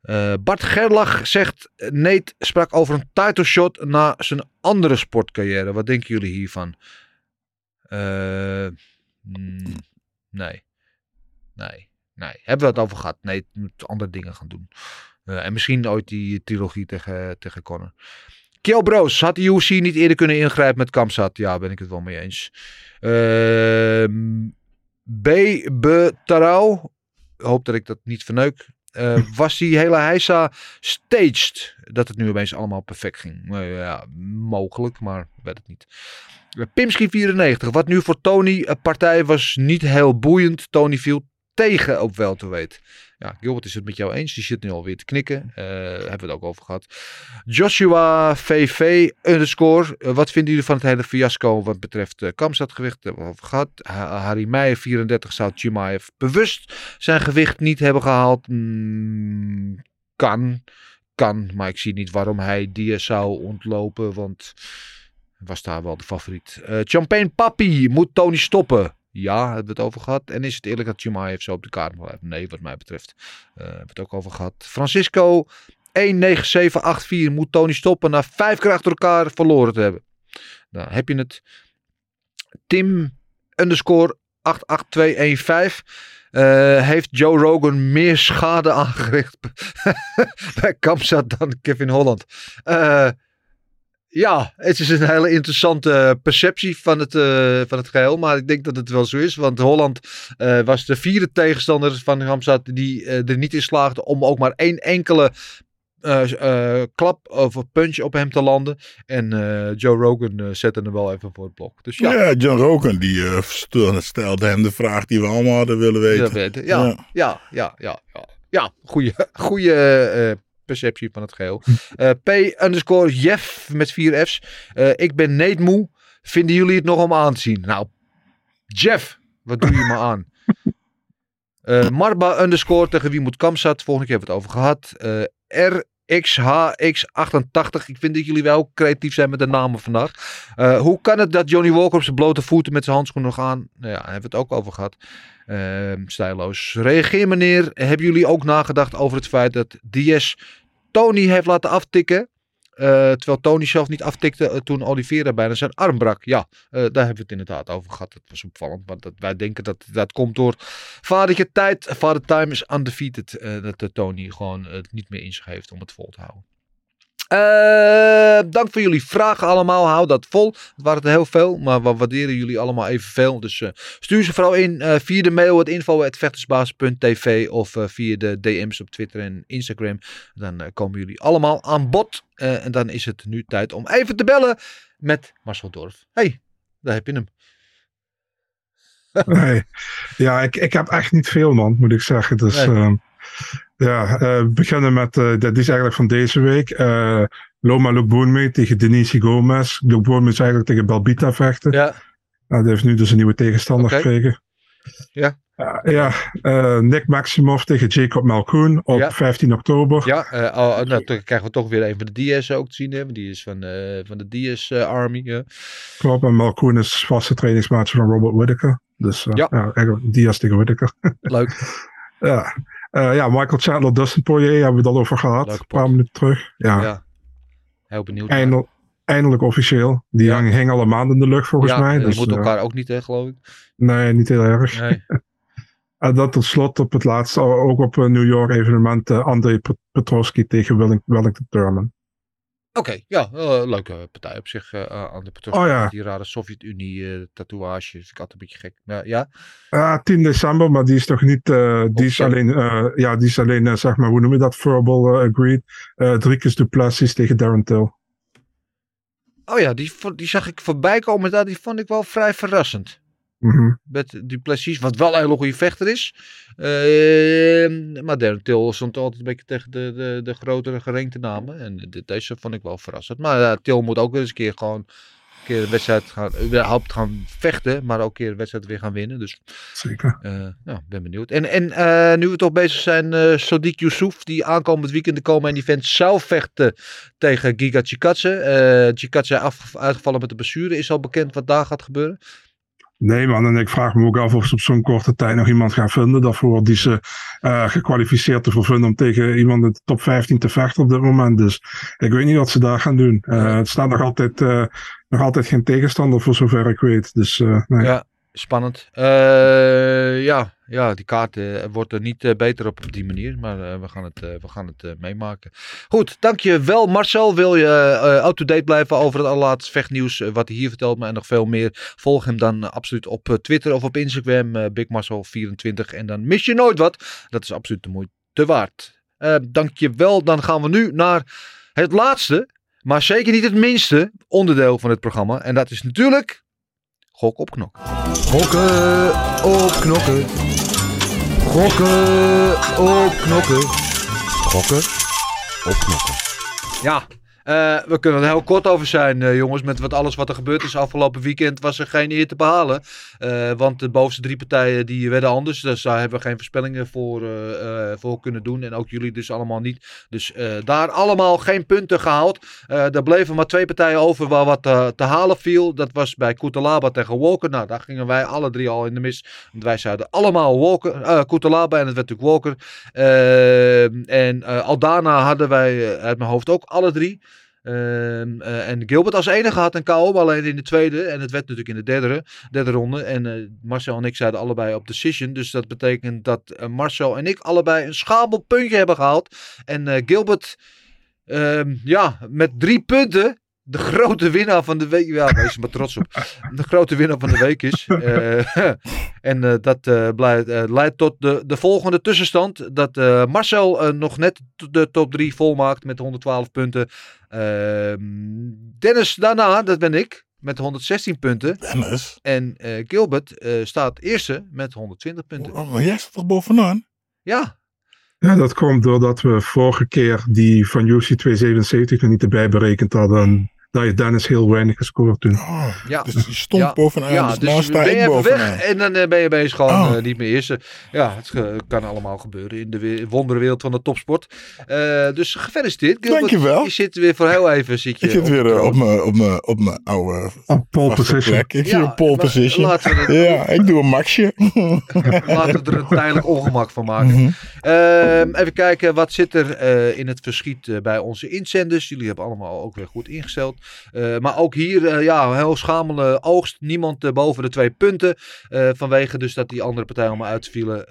Eh, Bart Gerlach zegt, Nate sprak over een title shot na zijn andere sportcarrière. Wat denken jullie hiervan? Mm, nee. Nee. Nee. Hebben we het over gehad? Nee, het moet andere dingen gaan doen. Eh, en misschien ooit die trilogie tegen, tegen Conor. Kiel Broos, had de UFC niet eerder kunnen ingrijpen met Kamsat? Ja, ben ik het wel mee eens. Ehm B. B. Tarau, hoop dat ik dat niet verneuk. Eh, *laughs* was die hele heisa staged? Dat het nu opeens allemaal perfect ging. Nou ja, mogelijk, maar weet het niet. Eh, Pimski 94. Wat nu voor Tony een partij was niet heel boeiend. Tony viel tegen op welterweight. Ja, Gilbert is het met jou eens. Die zit nu alweer te knikken. Eh hebben we het ook over gehad. Joshua VV underscore. Eh, wat vinden jullie van het hele fiasco wat betreft uh, Kamstadgewicht? Hebben we over gehad. Ha- Harry Meijer 34 zou Chimaev bewust zijn gewicht niet hebben gehaald. Mm, kan. Kan. Maar ik zie niet waarom hij die zou ontlopen. Want was daar wel de favoriet. Eh Champagne Papi moet Tony stoppen. Ja, hebben we het over gehad. En is het eerlijk dat Chimaev zo op de kaart blijft? Nee, wat mij betreft. Eh hebben we het ook over gehad. Francisco 19784 moet Tony stoppen na vijf keer achter elkaar verloren te hebben. Nou, heb je het. Tim underscore 88215. eh, heeft Joe Rogan meer schade aangericht *laughs* bij Kamzat dan Kevin Holland? Eh, ja, het is een hele interessante perceptie van het, eh, van het geheel. Maar ik denk dat het wel zo is. Want Holland eh, was de vierde tegenstander van Hamzat die eh, er niet in slaagde om ook maar één enkele klap of punch op hem te landen. En Joe Rogan zette hem wel even voor het blok. Dus ja, Ja, John Rogan die stelde hem de vraag die we allemaal hadden willen weten. Ja, Ja. ja, ja, ja, ja. Ja, goede, goede perceptie van het geheel. Eh, P underscore Jeff met vier F's. Eh, ik ben Nate moe. Vinden jullie het nog om aan te zien? Nou, Jeff, wat doe je me aan? *laughs* Eh, Marba underscore tegen wie moet Kamsat. Volgende keer hebben we het over gehad. Eh RXHX88. Ik vind dat jullie wel creatief zijn met de namen vandaag. Eh, hoe kan het dat Johnny Walker op zijn blote voeten met zijn handschoenen nog aan? Nou ja, daar hebben we het ook over gehad. Ehm stijloos. Reageer meneer. Hebben jullie ook nagedacht over het feit dat DS Tony heeft laten aftikken? Eh, terwijl Tony zelf niet aftikte eh, toen Oliveira bijna zijn arm brak. Ja, eh, daar hebben we het inderdaad over gehad. Dat was opvallend. Want dat, wij denken dat dat komt door vadertje tijd. Father time is undefeated. dat Tony gewoon het niet meer in zich heeft om het vol te houden. Eh, dank voor jullie vragen allemaal. Hou dat vol. Het waren er heel veel, maar we waarderen jullie allemaal evenveel. Dus eh, stuur ze vooral in eh, via de mail het info.vechtersbaas.tv of via de DM's op Twitter en Instagram. Dan komen jullie allemaal aan bod. En dan is het nu tijd om even te bellen met Marcel Dorf. hey, daar heb je hem. Nee. Ja, ik, ik heb echt niet veel, man, moet ik zeggen. Dus Nee. Ja, we beginnen met, eh, dat is eigenlijk van deze week. eh Loma Lukboonme tegen Denise Gomez. Lukboonme is eigenlijk tegen Balbita vechten. Ja, Nou, die heeft nu dus een nieuwe tegenstander gekregen. Ja. Ja, Nick Maximov tegen Jacob Malkoon op Ja. 15 oktober. ja oh, nou, dan krijgen we toch weer een van de DS ook te zien. Hè? Die is van, van de eh, Army. ja. Klopt, en Malkoon is vaste trainingsmaatje van Robert Whittaker. Dus Ja. ja. eigenlijk Diaz tegen Whittaker. Leuk. *laughs* ja. Eh, ja, Michael Chandler, Dustin Poirier hebben we het al over gehad. Een paar minuten terug. Ja, Ja. Heel benieuwd. Eindel- eindelijk officieel. Die Ja. hing al een maand in de lucht volgens ja, mij. die Dus, moeten eh, elkaar ook niet, hè, geloof ik. nee, niet heel erg. Nee. *laughs* En dan tot slot op het laatste, ook op een New York evenement, eh, André Pet- Petrosky tegen Welling- Wellington Thurman. Oké, ja, eh, leuke partij op zich. eh, aan de Petrosky. Oh ja. Die rare Sovjet-Unie eh. Vind ik altijd een beetje gek. Ja, ja. Ah, 10 december, maar die is toch niet, die is alleen, ja, die is alleen, zeg maar, hoe noem je dat, verbal agreed. Eh Driekus Duplessis tegen Darren Till. Oh ja, die, die zag ik voorbij komen. daar. Die vond ik wel vrij verrassend. Mhm. Met Duplessis, wat wel een hele goede vechter is. Eh, maar Darren Till stond altijd een beetje tegen de, de, de grotere gerenkte namen. En deze vond ik wel verrassend. Maar Till moet ook weer eens een keer gewoon een keer de wedstrijd gaan, überhaupt gaan vechten. Maar ook een keer de wedstrijd weer gaan winnen. Dus Zeker. eh nou, ben benieuwd. En, en eh, nu we toch bezig zijn, eh Sadiq Youssouf, die aankomend weekend de komen event zou vechten tegen Giga Chikadze. Eh Chikadze af, uitgevallen met de blessure. Is al bekend wat daar gaat gebeuren? Nee man, en ik vraag me ook af of ze op zo'n korte tijd nog iemand gaan vinden daarvoor die ze eh, gekwalificeerd ervoor vinden om tegen iemand in de top 15 te vechten op dit moment. Dus ik weet niet wat ze daar gaan doen. Eh, het staat nog altijd, eh, nog altijd geen tegenstander voor zover ik weet. Dus. Ja, spannend. Eh, ja, ja, die kaart eh, wordt er niet eh, beter op, die manier. Maar we gaan het, we gaan het meemaken. Goed, dankjewel Marcel. Wil je up-to-date blijven over het allerlaatste vechtnieuws? wat hij hier vertelt, maar en nog veel meer. Volg hem dan absoluut op Twitter of op Instagram. eh BigMarcel24. En dan mis je nooit wat. Dat is absoluut de moeite waard. Dankjewel. Dan gaan we nu naar het laatste. Maar zeker niet het minste onderdeel van het programma. En dat is natuurlijk... Gok op knok. Gokken op knokken. Gokken op knokken. Gokken op knokken. Ja, eh, we kunnen er heel kort over zijn, eh, jongens. Met wat alles wat er gebeurd is afgelopen weekend was er geen eer te behalen. Eh, want de bovenste drie partijen die werden anders. Dus daar hebben we geen voorspellingen voor, voor kunnen doen. En ook jullie dus allemaal niet. Dus daar allemaal geen punten gehaald. Eh er bleven maar twee partijen over waar wat te halen viel. Dat was bij Kutalaba tegen Walker. Nou, daar gingen wij alle drie al in de mis. Want wij zeiden allemaal Walker, Kutalaba en het werd natuurlijk Walker. En eh, Aldana hadden wij uit mijn hoofd ook alle drie. Ehm, eh, en Gilbert als enige had een KO, alleen in de tweede. En het werd natuurlijk in de derde, derde ronde. En eh, Marcel en ik zeiden allebei op decision. Dus dat betekent dat eh, Marcel en ik allebei een schabel puntje hebben gehaald. En Gilbert, ehm, ja, met drie punten. De grote winnaar van de week. Ja, wees er maar trots op. De grote winnaar van de week is. *laughs* Eh, *laughs* en eh, dat eh, blijft, eh, leidt tot de, de volgende tussenstand. Dat eh, Marcel eh, nog net de top 3 volmaakt met 112 punten. Ehm, Dennis daarna, dat ben ik, met 116 punten. Dennis, En eh, Gilbert eh, staat eerste met 120 punten. oh, maar jij staat toch bovenaan? Ja, Ja, dat komt doordat we vorige keer die van UC 277 nog niet erbij berekend hadden. En Dave Dennis heel weinig gescoord toen. Oh, Ja. Dus die stond Ja. bovenaan. Ja, dus, dus sta ben je ik even bovenaan. weg en dan eh, ben je bezig gewoon Oh. eh, niet meer eerste. Ja, het kan allemaal gebeuren in de we- wonderwereld van de topsport. Eh, dus gefeliciteerd. Gilbert. Dankjewel. Je zit weer voor heel even zit je Ik zit weer op mijn op mijn op mijn oude Op pole position. plek. Ik Ja, zie op pole maar position. laten we het- *laughs* Ja, ik doe een maxje. Laten we er een tijdelijk ongemak van maken. Mhm. Ehm, even kijken, wat zit er eh, in het verschiet eh, bij onze inzenders? Jullie hebben allemaal ook weer goed ingesteld. Eh, maar ook hier, ja, heel schamele oogst. Niemand boven de twee punten. Vanwege dus dat die andere partijen allemaal uitvielen.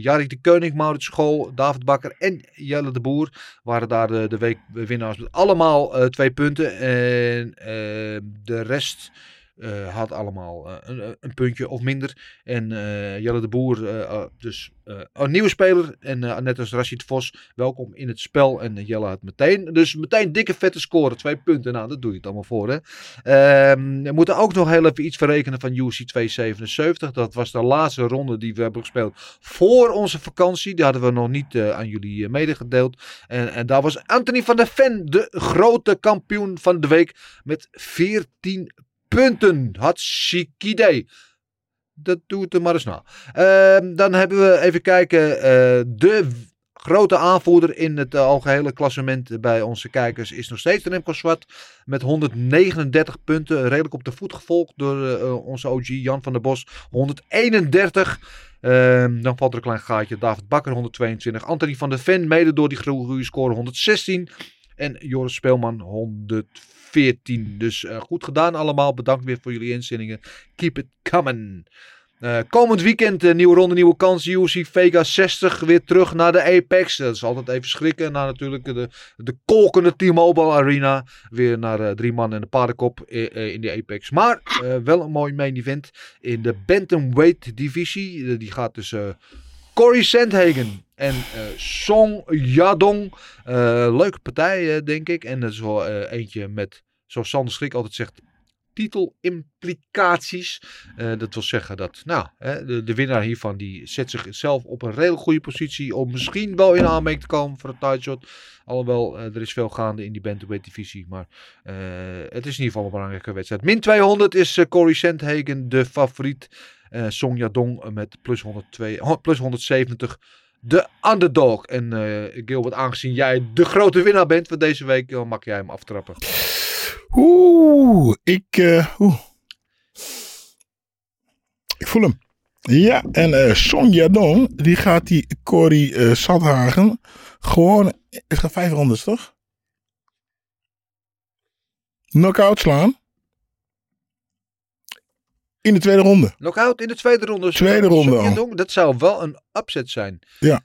Jarrik de Koning, Maurits School, David Bakker en Jelle de Boer waren daar de, de weekwinnaars met allemaal twee punten. En eh, de rest eh, had allemaal eh, een, een puntje of minder. En eh, Jelle de Boer, eh, eh, dus eh, een nieuwe speler. En eh, net als Rashid Vos, welkom in het spel. En eh, Jelle had meteen, dus meteen dikke vette score. Twee punten, nou dat doe je het allemaal voor hè. Ehm, we moeten ook nog heel even iets verrekenen van UC 277. Dat was de laatste ronde die we hebben gespeeld voor onze vakantie. Die hadden we nog niet eh, aan jullie eh, medegedeeld. En, en daar was Anthony van der Ven, de grote kampioen van de week. Met 14 punten. Hartstikke idee. Dat doet er maar eens na. Ehm, dan hebben we even kijken. eh, de grote aanvoerder in het uh, algehele klassement bij onze kijkers is nog steeds Remco Zwart. Met 139 punten. Redelijk op de voet gevolgd door eh, eh, onze OG Jan van der Bos. 131. Ehm, dan valt er een klein gaatje. David Bakker 122. Anthony van der Ven mede door die goede score 116. En Joris Speelman 114. Dus eh, goed gedaan allemaal. Bedankt weer voor jullie inzendingen. Keep it coming. Eh, komend weekend een nieuwe ronde, nieuwe kans. UFC Vega 60 weer terug naar de Apex. Dat is altijd even schrikken. Na natuurlijk de, de kolkende T-Mobile Arena. Weer naar eh, drie man en de paardenkop eh, eh, in de Apex. Maar eh, wel een mooi main event in de Bantamweight divisie. Eh, die gaat tussen Corey Sandhagen en eh, Song Yadong. Eh, leuke partij, eh, denk ik. En dat is wel eentje met, zoals Sander Schrik altijd zegt, titelimplicaties. Eh, dat wil zeggen dat nou, hè, de, de winnaar hiervan die zet zichzelf op een redelijk goede positie om misschien wel in aanmerking te komen voor een titleshot. Alhoewel, eh, er is veel gaande in die bantamweight divisie. Maar het is in ieder geval een belangrijke wedstrijd. Min 200 is Corey Sandhagen de favoriet. Song Yadong met plus, 102, ho- plus 170 de underdog. En eh, Gilbert, aangezien jij de grote winnaar bent van deze week, dan mag jij hem aftrappen. Oeh, ik, eh, oeh. ik voel hem. Ja, en eh Song Yadong, die gaat die eh Sandhagen gewoon, het gaat vijf rondes toch? Knockout slaan. In de tweede ronde. Knockout in de tweede ronde. Tweede ronde al. Dat zou wel een upset zijn. Ja,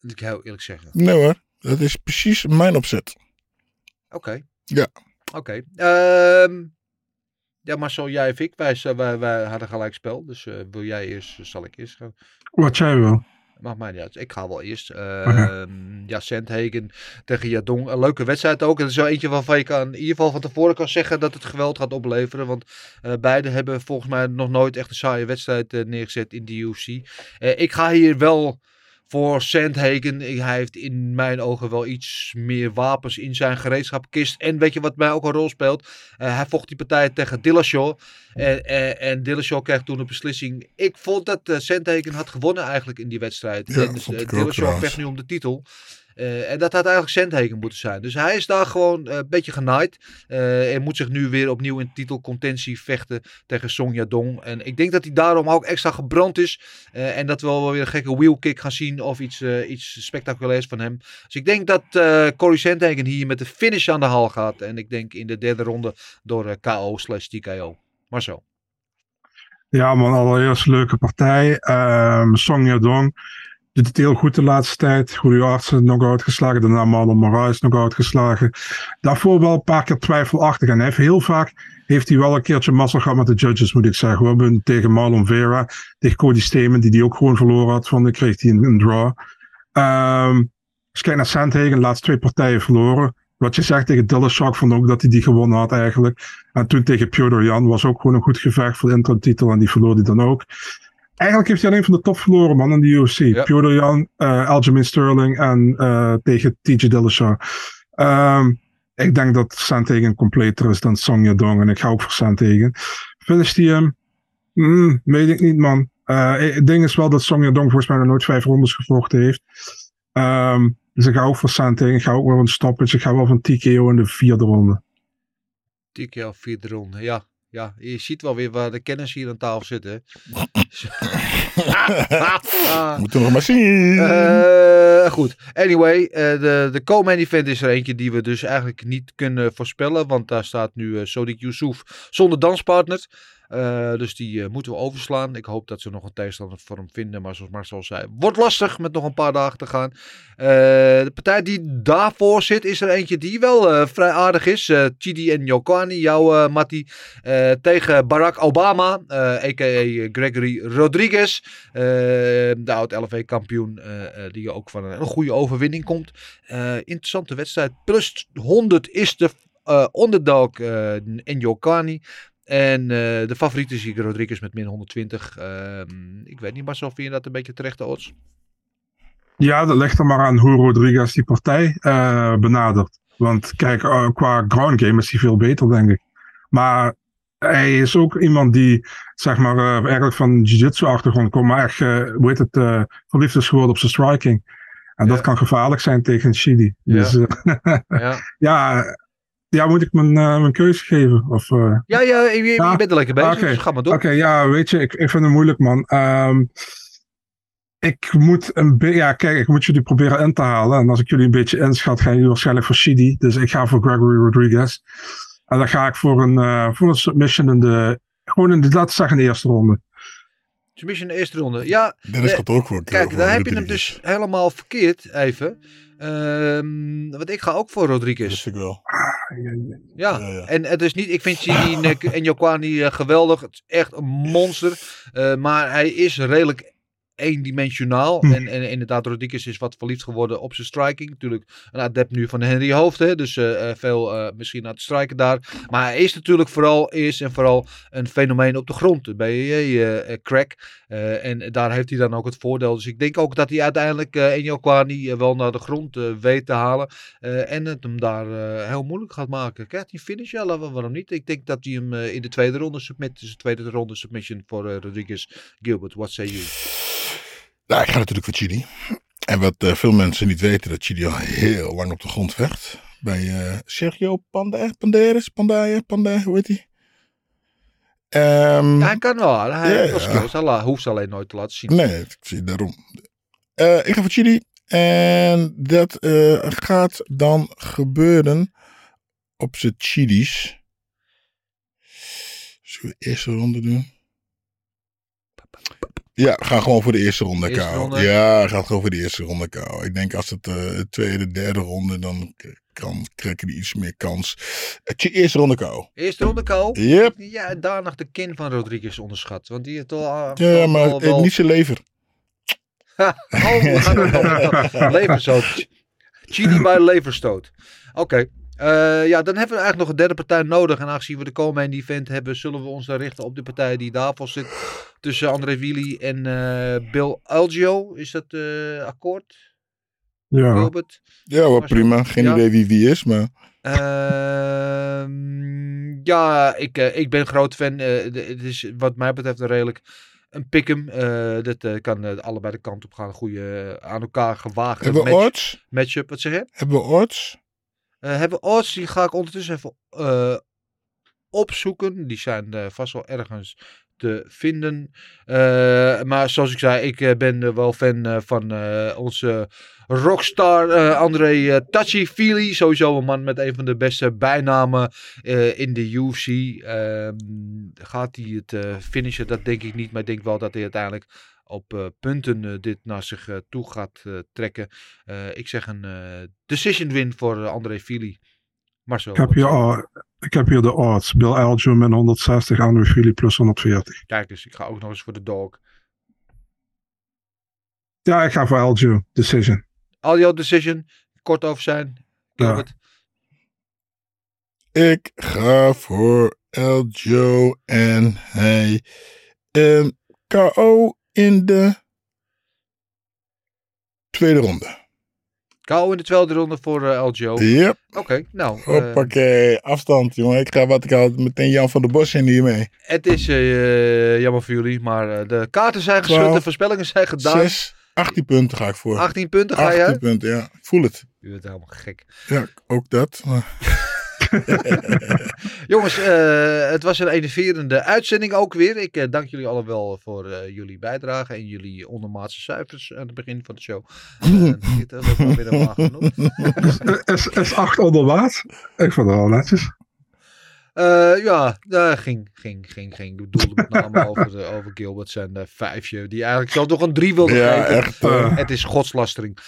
Moet ik heel eerlijk zeggen. nee hoor. Dat is precies mijn opzet. Oké. Ja. Oké. Ehm, ja, maar zo jij of ik, wij, wij, wij hadden gelijk spel. Dus eh, wil jij eerst, zal ik eerst gaan. Wat jij wil. Maakt mij niet uit. Ik ga wel eerst. Ehm, ja, Sandhagen tegen Jadong. Een leuke wedstrijd ook. Het is zo eentje waarvan je kan, in ieder geval van tevoren kan zeggen dat het geweld gaat opleveren. Want eh beide hebben volgens mij nog nooit echt een saaie wedstrijd eh, neergezet in de UFC. Eh, ik ga hier wel voor Sandhagen. Hij heeft in mijn ogen wel iets meer wapens in zijn gereedschapkist. En weet je wat mij ook een rol speelt? Eh, hij vocht die partij tegen Dillashaw. En, en, en Dillashaw kreeg toen een beslissing. Ik vond dat uh, Sandhagen had gewonnen eigenlijk in die wedstrijd. Ja, en dus, eh, Dillashaw vecht nu om de titel. Eh, en dat had eigenlijk Sandhagen moeten zijn. Dus hij is daar gewoon eh, een beetje genaaid. Eh, en moet zich nu weer opnieuw in titelcontentie vechten tegen Song Yadong. En ik denk dat hij daarom ook extra gebrand is. En dat we wel weer een gekke wheelkick gaan zien. Of iets, iets spectaculairs van hem. Dus ik denk dat Corey Sandhagen hier met de finish aan de haal gaat. En ik denk in de derde ronde door KO slash TKO. Maar zo. Ja, man, allereerst leuke partij. Song Yadong doet het heel goed de laatste tijd. Goede artsen knock-out geslagen. Daarna Marlon Moraes knock-out geslagen. Daarvoor wel een paar keer twijfelachtig. En heel vaak heeft hij wel een keertje mazzel gehad met de judges, moet ik zeggen. We hebben tegen Marlon Vera, tegen Cody Stamen, die die ook gewoon verloren had. Van, kreeg hij een, draw. Ehm als je naar Sandhagen, de laatste twee partijen verloren. Wat je zegt tegen Dillashaw, vond ook dat hij die gewonnen had eigenlijk. En toen tegen Pyodor Jan was ook gewoon een goed gevecht voor de intratitel en die verloor hij dan ook. Eigenlijk heeft hij alleen van de top verloren, man, in de UFC. Ja. Jan, eh Aljamain Sterling en eh, tegen TJ Dillashaw. Ehm, ik denk dat Sandhagen completer is dan Song Yadong. En ik ga ook voor Sandhagen. Finish die hem? Weet ik niet, man. Eh, het ding is wel dat Song Yadong volgens mij nog nooit vijf rondes gevochten heeft. Ehm, dus ik ga ook voor Sandhagen. Ik ga ook wel een stoppage. Ik ga wel van TKO in de vierde ronde. TKO vierde ronde, ja. Ja, je ziet wel weer waar de kennis hier aan tafel zit, hè. *laughs* Moeten we nog maar zien. Eh, goed. Anyway, eh, de, de co-main event is er eentje die we dus eigenlijk niet kunnen voorspellen. Want daar staat nu uh, Sodik Yusuf zonder danspartner. Uh, dus die uh, moeten we overslaan. Ik hoop dat ze nog een tegenstander voor hem vinden. Maar zoals Marcel zei, wordt lastig met nog een paar dagen te gaan. Uh, de partij die daarvoor zit, is er eentje die wel vrij aardig is. Chidi en Yokani, jouw Matti, tegen Barack Obama, a.k.a. Gregory Rodriguez. de oud-LV-kampioen, die ook van een, goede overwinning komt. interessante wedstrijd. Plus 100 is de underdog en Yokani. En uh, de favoriete is hier Rodriguez met min 120. Uh, ik weet niet, maar zo vind je dat een beetje terechte odds? Ja, dat ligt er maar aan hoe Rodriguez die partij uh, benadert. Want kijk, qua ground game is hij veel beter, denk ik. Maar hij is ook iemand die, zeg maar, eigenlijk van jiu-jitsu achtergrond komt, maar echt, hoe heet het, verliefd is geworden op zijn striking. En ja. dat kan gevaarlijk zijn tegen Chidi. Ja. Dus *laughs* ja. ja, ja, moet ik mijn, uh, mijn keuze geven? Of, uh... Ja, ja, je, bent er lekker bezig, okay. dus ga maar door. Oké, okay, ja, weet je, ik, ik vind het moeilijk, man. Um, ik moet een beetje, ja, kijk, ik moet jullie proberen in te halen. En als ik jullie een beetje inschat, gaan jullie waarschijnlijk voor Shidi. Dus ik ga voor Gregory Rodriguez. En dan ga ik voor een, uh, voor een submission in de, gewoon in de, laten zeggen, in de eerste ronde. Submission in de eerste ronde, ja. Dennis gaat ook voor. Kijk, daar heb je hem dus helemaal verkeerd, even. Um, want ik ga ook voor Rodriguez. Dat vind ik wel. Ja, ja, ja. en het is niet, ik vind Chidi *laughs* en Jokwani uh, geweldig. Het is echt een monster. Uh, maar hij is redelijk eendimensionaal. Hm. En, en inderdaad, Rodriguez is wat verliefd geworden op zijn striking. Natuurlijk een adept nu van Henry Hoofd. Hè? Dus uh, veel uh, misschien aan het strijken daar. Maar hij is natuurlijk vooral, is en vooral een fenomeen op de grond. Bij uh, crack. en daar heeft hij dan ook het voordeel. Dus ik denk ook dat hij uiteindelijk uh, Enyo Kwani wel naar de grond weet te halen. en het hem daar heel moeilijk gaat maken. Krijgt hij finish? Ja, waarom niet? Ik denk dat hij hem in de tweede ronde submit. Dus de tweede ronde submission voor Rodriguez Gilbert. What say you? Nou, ik ga natuurlijk voor Chidi. En wat uh, veel mensen niet weten, dat Chidi al heel lang op de grond vecht. Bij uh, Sergio Panda, Panderes, Pandaye, Panda, hoe heet hij? Um, ja, hij kan wel. Hij ja, heeft skills. Hij hoeft ze alleen nooit te laten zien. Nee, ik zie daarom. Uh, ik ga voor Chidi. En dat gaat dan gebeuren op zijn Chidis. Zullen we de eerste ronde doen? Ja, ga gewoon voor de eerste ronde Eerste KO. ronde? Ja, ga gewoon voor de eerste ronde KO. Ik denk als het uh, de tweede, derde ronde, dan kan, krijgen die iets meer kans. Tje- eerste ronde KO. Eerste ronde KO. Yep. Ja, daar nog de kin van Rodriguez onderschat. Want die heeft al... uh, Ja, wel- maar wel- eh, wel- niet zijn lever. Oh, we gaan het *laughs* leverstoot. Chili bij leverstoot. Oké. Eh, ja, dan hebben we eigenlijk nog een derde partij nodig. En aangezien we de komende event hebben, zullen we ons dan richten op de partij die daarvoor zit. Tussen André Willy en eh, Bill Algio. Is dat eh, akkoord? Ja. Gilbert? Ja, wel prima. Geen ja. idee wie wie is, maar... Ehm, ja, ik, eh, ik ben groot fan. Eh, het is wat mij betreft een redelijk een pick'em. Eh dat eh, kan allebei de kant op gaan. Een goede aan elkaar gewaagde Hebben we match, odds? matchup. Wat zeg je? Hebben we odds? Eh, hebben we? Die ga ik ondertussen even eh, opzoeken. Die zijn eh, vast wel ergens te vinden. Maar zoals ik zei, ik ben wel fan van onze rockstar André Tachi Fili. Sowieso een man met een van de beste bijnamen in de UFC. Ehm, gaat hij het finishen? Dat denk ik niet. Maar ik denk wel dat hij uiteindelijk op eh, punten eh, dit naar zich eh, toe gaat trekken. Eh, ik zeg een eh, decision win voor André Fili. Marcel. Ik heb, hier, ik heb hier de odds. Bill Algio min 160, Andrew Philly plus 140. Kijk eens, ik ga ook nog eens voor de dog. Ja, ik ga voor Algio. Decision. Al jouw decision, kort over zijn. Gilbert. Ik ga voor El Joe en hij ehm, KO in de tweede ronde. Kou in de tweede ronde voor eh, LGO. Yep. Oké, nou. eh, Hoppakee, afstand, jongen. Ik ga wat ik had meteen Jan van der Bos in hier mee. het is eh, jammer voor jullie, maar eh, de kaarten zijn geschud, de voorspellingen zijn gedaan. 6, 18 punten ga ik voor. 18 punten ga 18 je? punten, ja. Ik voel het. Je bent helemaal gek. Ja, ook dat. Maar... *laughs* *laughs* Jongens, eh, het was een enerverende uitzending ook weer. Ik eh, dank jullie allemaal voor eh, jullie bijdrage en jullie ondermaatse cijfers aan het begin van de show. *laughs* Uh, dit weer helemaal genoemd. *laughs* Is, is 8 onder maat? Ik vond het wel netjes. Eh, ja, daar ging, ging, ging, ging. Ik bedoelde met name over, de, over Gilbert zijn eh, vijfje. Die eigenlijk zelf nog een drie wilde Ja, geven. echt, eh. Het is godslastering.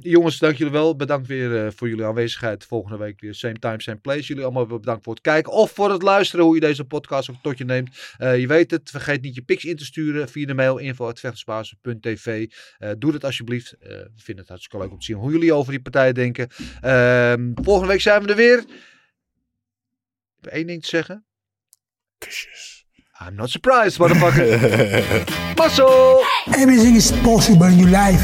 Jongens, dank jullie wel. Bedankt weer eh, voor jullie aanwezigheid. Volgende week weer same time, same place. Jullie allemaal weer bedankt voor het kijken of voor het luisteren. Hoe je deze podcast ook tot je neemt. Eh, je weet het. Vergeet niet je pics in te sturen via de mail info.vechtersbasis.tv. Eh doe dat alsjeblieft. Eh, we vinden het hartstikke leuk om te zien hoe jullie over die partij denken. Ehm, volgende week zijn we er weer. Ik heb één ding te zeggen. Kusjes. I'm not surprised, motherfucker. *laughs* Muscle! Everything is possible in your life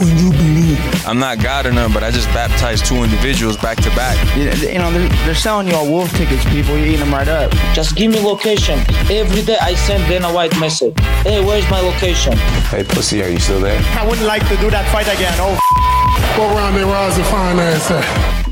when you believe. I'm not God or none, but I just baptized two individuals back to back. You, you know, they're, they're selling you all wolf tickets, people. You're eating them right up. Just give me location. Every day I send Dana White message. Hey, where's my location? Hey, pussy, are you still there? I wouldn't like to do that fight again. Oh, *laughs* Go around there, where's the finance at?